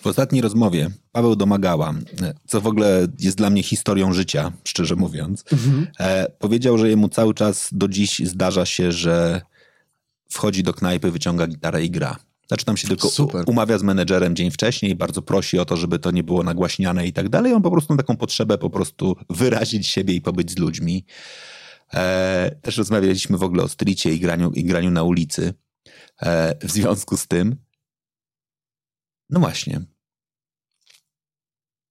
W ostatniej rozmowie Paweł Domagała, co w ogóle jest dla mnie historią życia, szczerze mówiąc, mhm. e, powiedział, że jemu cały czas do dziś zdarza się, że wchodzi do knajpy, wyciąga gitarę i gra. Znaczy tam się tylko Super. umawia z menedżerem dzień wcześniej, bardzo prosi o to, żeby to nie było nagłaśniane i tak dalej. On po prostu ma taką potrzebę po prostu wyrazić siebie i pobyć z ludźmi. E, też rozmawialiśmy w ogóle o stricie i graniu, i graniu na ulicy. E, w związku z tym no właśnie.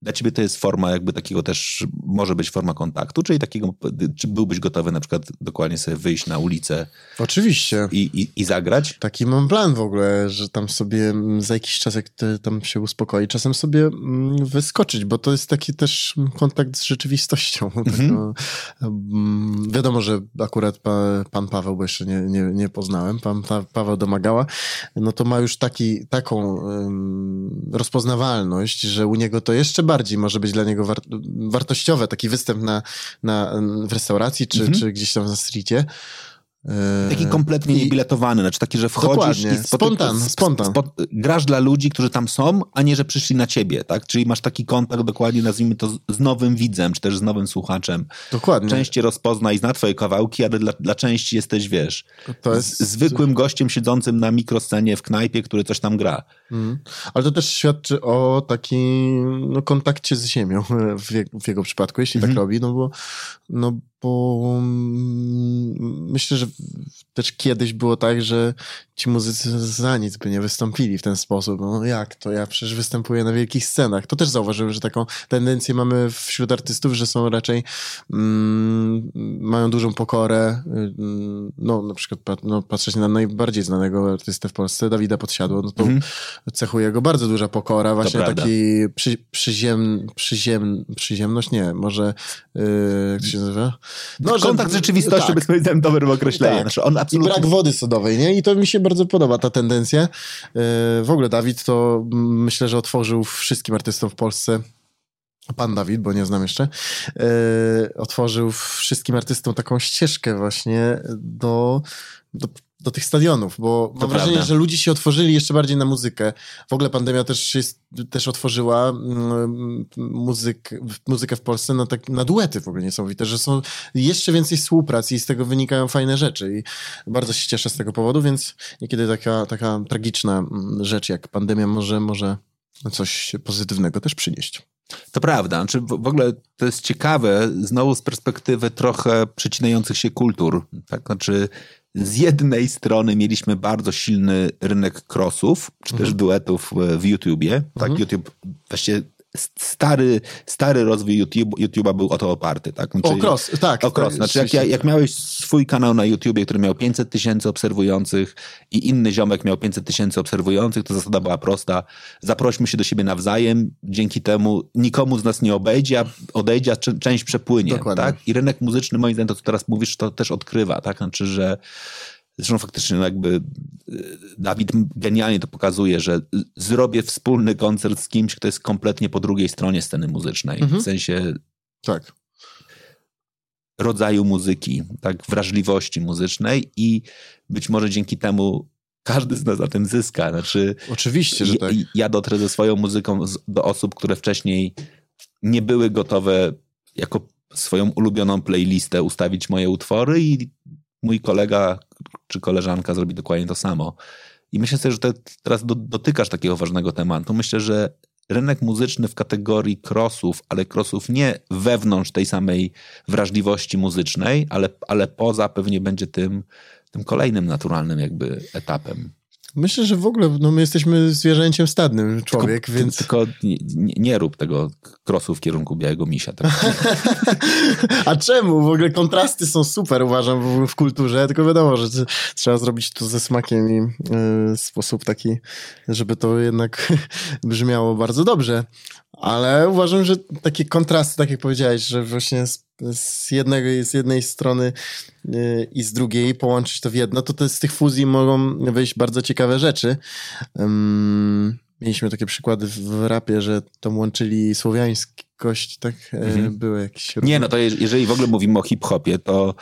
Dla ciebie to jest forma jakby takiego też, może być forma kontaktu, czyli takiego, czy byłbyś gotowy na przykład dokładnie sobie wyjść na ulicę? Oczywiście. I, i, i zagrać? Taki mam plan w ogóle, że tam sobie za jakiś czas, jak tam się uspokoi, czasem sobie mm, wyskoczyć, bo to jest taki też kontakt z rzeczywistością. [LAUGHS] Mhm. wiadomo, że akurat pa, pan Paweł, bo jeszcze nie, nie, nie poznałem, pan pa, Paweł Domagała, no to ma już taki, taką rozpoznawalność, że u niego to jeszcze bardziej bardziej może być dla niego war wartościowe, taki występ na, na, w restauracji czy, mhm. czy gdzieś tam na streetie. Taki kompletnie I... niebiletowany, znaczy taki, że wchodzisz Dokładnie. i spontan, spontan. grasz dla ludzi, którzy tam są, a nie, że przyszli na ciebie, tak? Czyli masz taki kontakt dokładnie, nazwijmy to, z nowym widzem, czy też z nowym słuchaczem. Dokładnie. Część cię rozpozna i zna twoje kawałki, ale dla, dla części jesteś, wiesz, jest... zwykłym gościem siedzącym na mikroscenie w knajpie, który coś tam gra. Mm. Ale to też świadczy o takim no, kontakcie z ziemią [LAUGHS] w, w jego przypadku, jeśli tak mhm. robi, no bo, no bo mm, myślę, że też kiedyś było tak, że ci muzycy za nic by nie wystąpili w ten sposób. No jak to? Ja przecież występuję na wielkich scenach. To też zauważyłem, że taką tendencję mamy wśród artystów, że są raczej mm, mają dużą pokorę. No na przykład no, patrzeć na najbardziej znanego artystę w Polsce, Dawida Podsiadło, no to -hmm. cechuje go bardzo duża pokora, właśnie taki przy, przyziem, przyziem, przyziemność, nie, może yy, jak to się nazywa? No, Kontakt z rzeczywistością, tak. by powiedziałem dobrym określeniem. Tak. Znaczy on absolutnie... I brak wody sodowej, nie? I to mi się bardzo podoba ta tendencja. Yy, w ogóle Dawid to myślę, że otworzył wszystkim artystom w Polsce Pan Dawid, bo nie znam jeszcze, yy, otworzył wszystkim artystom taką ścieżkę właśnie do, do do tych stadionów, bo to mam prawda. wrażenie, że ludzie się otworzyli jeszcze bardziej na muzykę. W ogóle pandemia też, jest, też otworzyła mm, muzyk, muzykę w Polsce na, tak, na duety w ogóle niesamowite, że są jeszcze więcej współpracy i z tego wynikają fajne rzeczy i bardzo się cieszę z tego powodu, więc niekiedy taka, taka tragiczna mm, rzecz jak pandemia może, może coś pozytywnego też przynieść. To prawda. Znaczy w ogóle to jest ciekawe, znowu z perspektywy trochę przecinających się kultur. Tak? Znaczy, z jednej strony mieliśmy bardzo silny rynek crossów, czy mhm. też duetów w YouTubie. Tak, mhm. YouTube właściwie stary, stary rozwój YouTube, YouTube'a był o to oparty, tak? Znaczy, o cross, tak. O cross. Znaczy, jak, jak miałeś swój kanał na YouTubie, który miał 500 tysięcy obserwujących i inny ziomek miał 500 tysięcy obserwujących, to zasada była prosta. Zaprośmy się do siebie nawzajem, dzięki temu nikomu z nas nie obejdzie, a odejdzie, a część przepłynie, Dokładnie. tak? I rynek muzyczny, moim zdaniem, to co teraz mówisz, to też odkrywa, tak? Znaczy, że Zresztą faktycznie no jakby y, Dawid genialnie to pokazuje, że zrobię wspólny koncert z kimś, kto jest kompletnie po drugiej stronie sceny muzycznej. Mhm. W sensie tak. rodzaju muzyki, tak, wrażliwości muzycznej i być może dzięki temu każdy z nas na tym zyska. Znaczy, Oczywiście, że tak. Ja dotrę ze swoją muzyką do osób, które wcześniej nie były gotowe jako swoją ulubioną playlistę ustawić moje utwory i mój kolega czy koleżanka zrobi dokładnie to samo. I myślę sobie, że te, teraz do, dotykasz takiego ważnego tematu. Myślę, że rynek muzyczny w kategorii crossów, ale crossów nie wewnątrz tej samej wrażliwości muzycznej, ale, ale poza pewnie będzie tym, tym kolejnym naturalnym jakby etapem. Myślę, że w ogóle no, my jesteśmy zwierzęciem stadnym, człowiek, tylko, więc... Tylko nie, nie, rób tego krosu w kierunku białego misia. Tak? [LAUGHS] A czemu? W ogóle kontrasty są super, uważam, w, kulturze, tylko wiadomo, że trzeba zrobić to ze smakiem i y, sposób taki, żeby to jednak [LAUGHS] brzmiało bardzo dobrze. Ale uważam, że takie kontrasty, tak jak powiedziałeś, że właśnie z, jednego, z jednej strony yy, i z drugiej połączyć to w jedno, to, to z tych fuzji mogą wyjść bardzo ciekawe rzeczy. Mieliśmy takie przykłady w rapie, że tam łączyli słowiańskość, tak? E, mhm. Były jakieś... Nie, no to jeżeli w ogóle mówimy o hip-hopie, to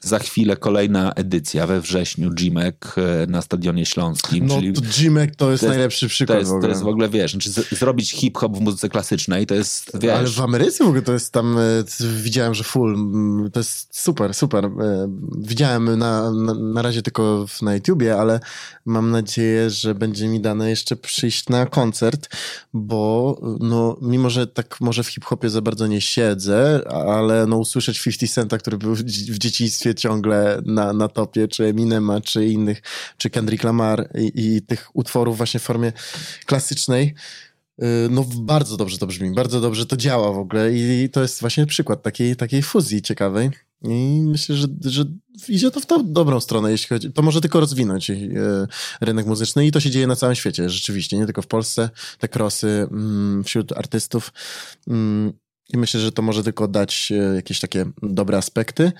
za chwilę kolejna edycja we wrześniu Jimek e, na Stadionie Śląskim. No czyli to Jimek to jest, to jest najlepszy przykład to jest, w to jest w ogóle, wiesz, znaczy zrobić hip-hop w muzyce klasycznej, to jest, wiesz... Ale w Ameryce w ogóle to jest tam, e, widziałem, że full, to jest super, super. Widziałem na, na, na razie tylko na YouTubie, ale mam nadzieję, że będzie mi dane jeszcze przyjść na koncert, bo no, mimo, że tak może w hip-hopie za bardzo nie siedzę, ale no usłyszeć 50 Centa, który był w dzieciństwie ciągle na, na topie, czy Eminema, czy innych, czy Kendrick Lamar i, i tych utworów właśnie w formie klasycznej, y, no bardzo dobrze to brzmi, bardzo dobrze to działa w ogóle i to jest właśnie przykład takiej, takiej fuzji ciekawej. I myślę, że, że idzie to w tą dobrą stronę, jeśli chodzi. To może tylko rozwinąć e, rynek muzyczny i to się dzieje na całym świecie, rzeczywiście, nie tylko w Polsce. Te krosy mm, wśród artystów. Mm, I myślę, że to może tylko dać e, jakieś takie dobre aspekty.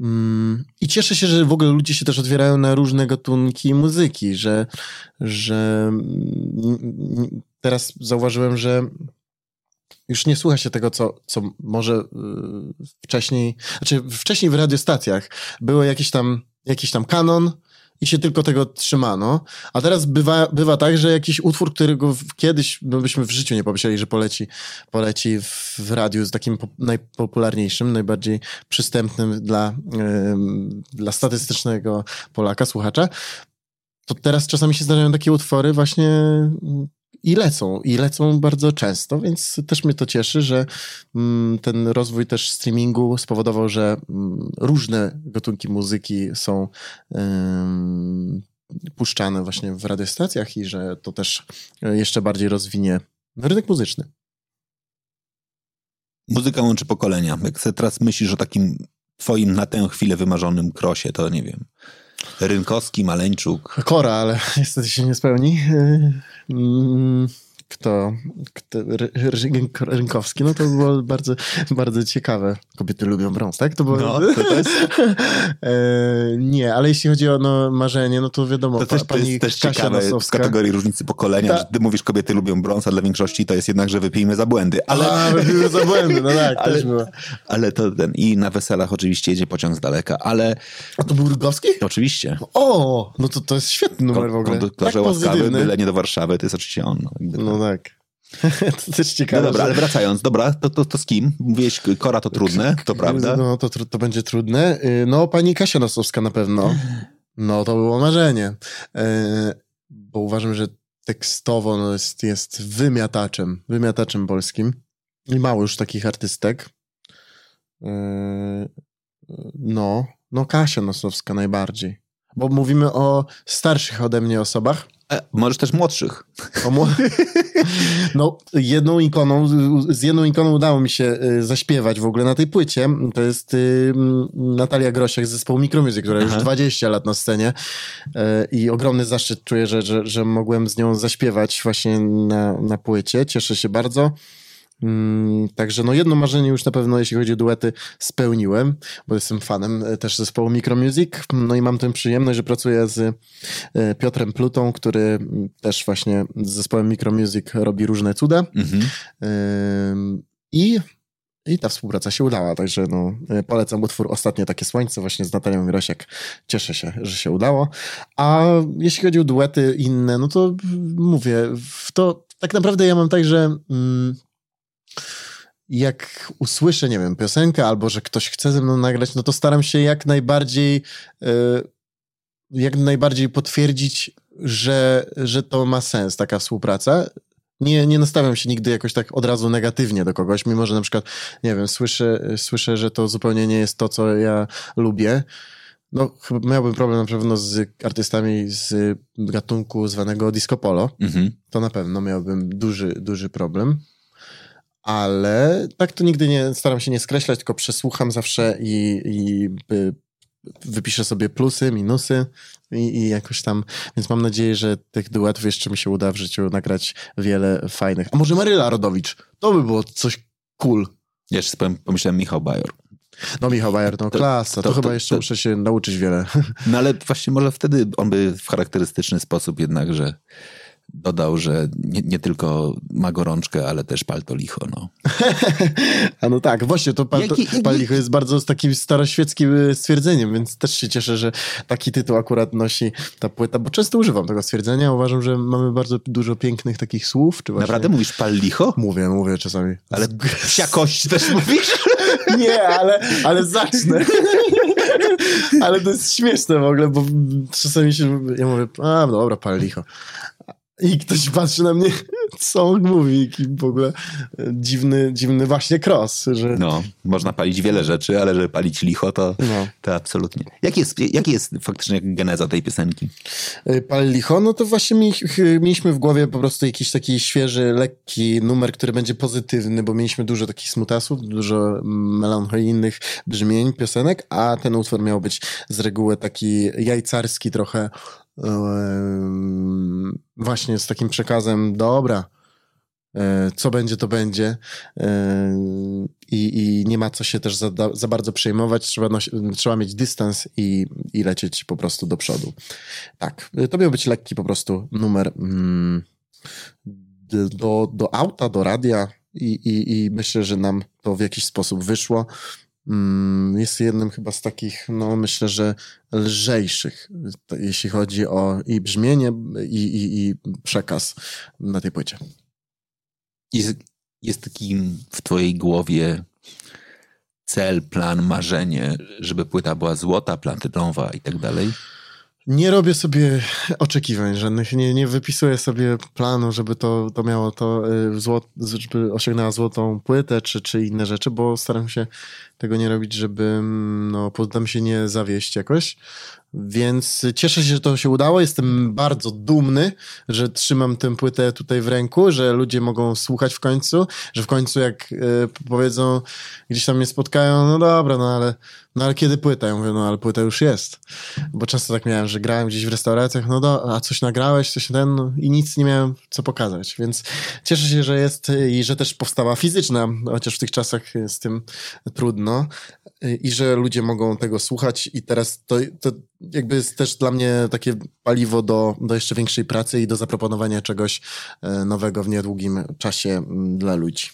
Mm, I cieszę się, że w ogóle ludzie się też otwierają na różne gatunki muzyki, że, że teraz zauważyłem, że już nie słucha się tego, co, co może yy, wcześniej, znaczy wcześniej w radiostacjach było jakiś tam, jakiś tam kanon i się tylko tego trzymano, a teraz bywa, bywa tak, że jakiś utwór, którego kiedyś no byśmy w życiu nie pomyśleli, że poleci, poleci w, w radiu z takim najpopularniejszym, najbardziej przystępnym dla, yy, dla statystycznego Polaka, słuchacza, to teraz czasami się zdarzają takie utwory właśnie i lecą, i lecą bardzo często, więc też mnie to cieszy, że mm, ten rozwój też streamingu spowodował, że mm, różne gatunki muzyki są puszczane właśnie w radiostacjach i że to też jeszcze bardziej rozwinie rynek muzyczny. Muzyka łączy pokolenia. Jak teraz myślisz o takim twoim na tę chwilę wymarzonym krosie, to nie wiem. Rynkowski, Maleńczuk. Kora, ale [LAUGHS] niestety się nie spełni. Mm, kto, kto Rynkowski, no to było bardzo, bardzo ciekawe. Kobiety lubią brąz, tak? To było... No, to, to jest... [LAUGHS] nie, ale jeśli chodzi o no, marzenie, no to wiadomo, to też, pani to jest też Kasia ciekawe Nosowska. w kategorii różnicy pokolenia, Ta... że ty mówisz kobiety lubią brąz, a dla większości to jest jednak, że wypijmy za błędy. Ale... A, wypijmy za błędy, no tak, [LAUGHS] ale, też było. Ale to ten, i na weselach oczywiście jedzie pociąg z daleka, ale... A to był Rygowski? Oczywiście. O, no to to jest świetny numer w ogóle. Konduktorze tak łaskawy, byle nie do Warszawy, to jest oczywiście on. No, no tak. [LAUGHS] to też ciekawe. No dobra, że... ale wracając, dobra, to, to, to z kim? Mówiłeś, Kora to trudne, to prawda? No to, to będzie trudne. Y, no pani Kasia Nosowska na pewno. No to było marzenie. Y, bo uważam, że tekstowo no jest, jest wymiataczem, wymiataczem polskim. I mało już takich artystek. Y, no, no Kasia Nosowska najbardziej. Bo mówimy o starszych ode mnie osobach. E, możesz też młodszych. [LAUGHS] No, jedną ikoną, z jedną ikoną udało mi się y, zaśpiewać w ogóle na tej płycie. To jest y, Natalia Grosiak z zespołu Micromusic, która Aha. już 20 lat na scenie y, i ogromny zaszczyt czuję, że, że, że mogłem z nią zaśpiewać właśnie na, na płycie. Cieszę się bardzo. Mm, także no jedno marzenie już na pewno, jeśli chodzi o duety, spełniłem, bo jestem fanem e, też zespołu Micromusic. No i mam tę przyjemność, że pracuję z e, Piotrem Plutą, który też właśnie z zespołem Micromusic robi różne cuda. Mhm. I i ta współpraca się udała, także no, e, polecam utwór Ostatnie takie słońce właśnie z Natalią Mirosiak. Cieszę się, że się udało. A jeśli chodzi o duety inne, no to mówię, to tak naprawdę ja mam tak, że mm, jak usłyszę, nie wiem, piosenkę albo że ktoś chce ze mną nagrać, no to staram się jak najbardziej yy, jak najbardziej potwierdzić, że, że to ma sens, taka współpraca. Nie, nie nastawiam się nigdy jakoś tak od razu negatywnie do kogoś, mimo że na przykład, nie wiem, słyszę, słyszę że to zupełnie nie jest to, co ja lubię. No, chyba miałbym problem na pewno z artystami z gatunku zwanego disco polo. Mhm. To na pewno miałbym duży, duży problem ale tak to nigdy nie staram się nie skreślać, tylko przesłucham zawsze i, i wypiszę sobie plusy, minusy i, i, jakoś tam, więc mam nadzieję, że tych duetów jeszcze mi się uda w życiu nagrać wiele fajnych. A może Maryla Rodowicz? To by było coś cool. Ja jeszcze pomyślałem Michał Bajor. No Michał Bayer, no klasa, to, to- chyba to- jeszcze to- muszę się nauczyć wiele. No ale właśnie może wtedy on by w charakterystyczny sposób jednakże dodał, że nie, nie tylko ma gorączkę, ale też palto licho. No. [LAUGHS] A no tak, właśnie, to pal, to, pal licho jest bardzo takim staroświeckim y, stwierdzeniem, więc też się cieszę, że taki tytuł akurat nosi ta płyta, bo często używam tego stwierdzenia. Uważam, że mamy bardzo dużo pięknych takich słów. Czy właśnie... Naprawdę mówisz pal licho? Mówię, mówię czasami. Ale psia kość też mówisz? [LAUGHS] Nie, ale, ale zacznę. [LAUGHS] ale to jest śmieszne w ogóle, bo czasami się, ja mówię, a dobra, pal licho. I ktoś patrzy na mnie, co on mówi, jaki w ogóle dziwny, dziwny właśnie cross, że No, można palić wiele rzeczy, ale żeby palić licho, to, No. to absolutnie. Jaki jest, jaki jest faktycznie geneza tej piosenki? Y, Pal licho, no to właśnie mi, mieliśmy w głowie po prostu jakiś taki świeży, lekki numer, który będzie pozytywny, bo mieliśmy dużo takich smutasów, dużo melancholijnych brzmień, piosenek, a ten utwór miał być z reguły taki jajcarski trochę, właśnie z takim przekazem, dobra, e, co będzie, to będzie Em, i, i nie ma co się też za, za bardzo przejmować, trzeba, trzeba mieć dystans i, i lecieć po prostu do przodu. Tak, to miał być lekki po prostu numer mm, do, do auta, do radia i, i myślę, że nam to w jakiś sposób wyszło. Mm, Jest jednym chyba z takich, no myślę, że lżejszych, jeśli chodzi o i brzmienie, i, i, i przekaz na tej płycie. Jest, jest w twojej głowie cel, plan, marzenie, żeby płyta była złota, platynowa i tak dalej? Nie robię sobie oczekiwań żadnych, nie, nie wypisuję sobie planu, żeby to, to miało to, y, złot, żeby osiągnęła złotą płytę, czy, czy inne rzeczy, bo staram się tego nie robić, żeby mm, no, poddam się nie zawieść jakoś. Więc cieszę się, że to się udało. Jestem bardzo dumny, że trzymam tę płytę tutaj w ręku, że ludzie mogą słuchać w końcu, że w końcu jak y, powiedzą, gdzieś tam mnie spotkają, no dobra, no ale, no ale kiedy płyta? Ja mówię, no ale płyta już jest. Bo często tak miałem, że grałem gdzieś w restauracjach, no do, a coś nagrałeś, coś ten, no, i nic nie miałem co pokazać. Więc cieszę się, że jest y, i że też powstała fizyczna, chociaż w tych czasach z tym trudno y, i że ludzie mogą tego słuchać i teraz to, to jakby jest też dla mnie takie paliwo do, do jeszcze większej pracy i do zaproponowania czegoś e, nowego w niedługim czasie mm, dla ludzi.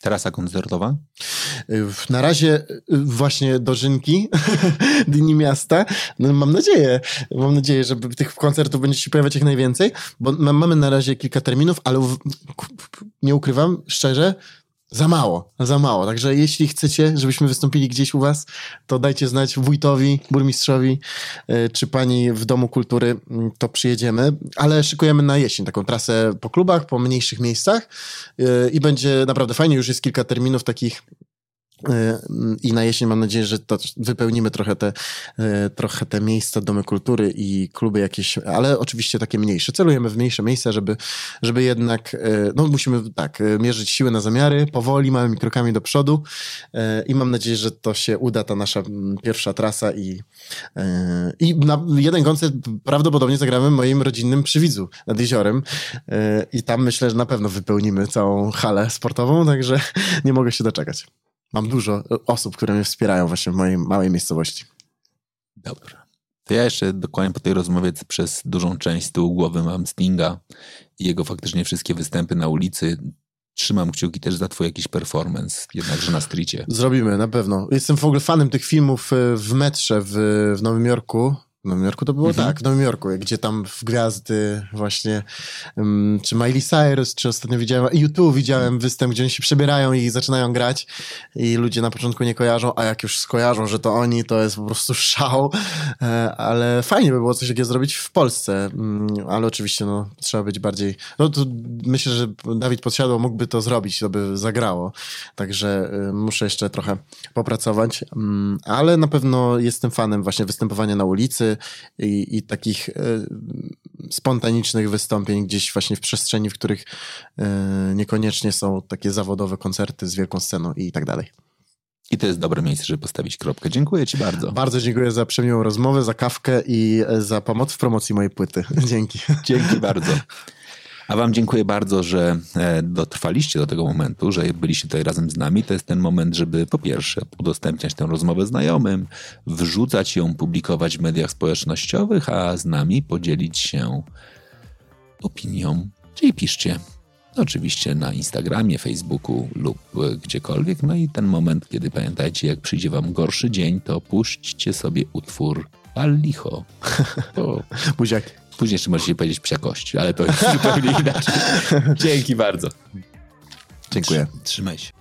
Trasa koncertowa? Y, Na razie y, właśnie dożynki [LAUGHS] Dni Miasta. No, mam nadzieję, mam nadzieję, że tych koncertów będzie się pojawiać jak najwięcej, bo ma- mamy na razie kilka terminów, ale nie ukrywam, szczerze, za mało, za mało. Także jeśli chcecie, żebyśmy wystąpili gdzieś u was, to dajcie znać wójtowi, burmistrzowi, y, czy pani w Domu Kultury, mm, to przyjedziemy. Ale szykujemy na jesień taką trasę po klubach, po mniejszych miejscach y, i będzie naprawdę fajnie. Już jest kilka terminów takich i na jesień mam nadzieję, że to wypełnimy trochę te, y, trochę te miejsca, domy kultury i kluby jakieś, ale oczywiście takie mniejsze. Celujemy w mniejsze miejsca, żeby, żeby jednak, y, no musimy tak, mierzyć siły na zamiary, powoli, małymi krokami do przodu i mam nadzieję, że to się uda, ta nasza mm, pierwsza trasa i, i na jeden koncert prawdopodobnie zagramy moim rodzinnym przywidzu nad jeziorem i tam myślę, że na pewno wypełnimy całą halę sportową, także [LAUGHS] nie mogę się doczekać. Mam dużo osób, które mnie wspierają właśnie w mojej małej miejscowości. Dobra. To ja jeszcze dokładnie po tej rozmowie przez dużą część z tyłu głowy mam Stinga i jego faktycznie wszystkie występy na ulicy. Trzymam kciuki też za twój jakiś performance, jednakże na stricie. Zrobimy, na pewno. Jestem w ogóle fanem tych filmów e, w metrze w, w Nowym Jorku. W Nowym Jorku to było Mhm. tak, w Nowym Jorku, gdzie tam w gwiazdy właśnie, um, czy Miley Cyrus, czy ostatnio widziałem, YouTube widziałem występ, gdzie oni się przebierają i zaczynają grać i ludzie na początku nie kojarzą, a jak już skojarzą, że to oni, to jest po prostu szał, e, ale fajnie by było coś takiego zrobić w Polsce, Mm, ale oczywiście no, trzeba być bardziej, no to myślę, że Dawid Podsiadło mógłby to zrobić, to by zagrało, także y, muszę jeszcze trochę popracować, mm, ale na pewno jestem fanem właśnie występowania na ulicy i, i takich y, spontanicznych wystąpień gdzieś właśnie w przestrzeni, w których y, niekoniecznie są takie zawodowe koncerty z wielką sceną i tak dalej. I to jest dobre miejsce, żeby postawić kropkę. Dziękuję ci bardzo. Bardzo dziękuję za przemiłą rozmowę, za kawkę i e, za pomoc w promocji mojej płyty. [LAUGHS] Dzięki. Dzięki bardzo. A wam dziękuję bardzo, że e, dotrwaliście do tego momentu, że byliście tutaj razem z nami. To jest ten moment, żeby po pierwsze udostępniać tę rozmowę znajomym, wrzucać ją, publikować w mediach społecznościowych, a z nami podzielić się opinią. Czyli piszcie oczywiście na Instagramie, Facebooku lub e, gdziekolwiek. No i ten moment, kiedy pamiętajcie, jak przyjdzie wam gorszy dzień, to puśćcie sobie utwór Al licho. [LAUGHS] To Buziaki. Później jeszcze możecie powiedzieć psiakości, ale to jest [LAUGHS] zupełnie inaczej. Dzięki bardzo. Dziękuję. Trzymaj się.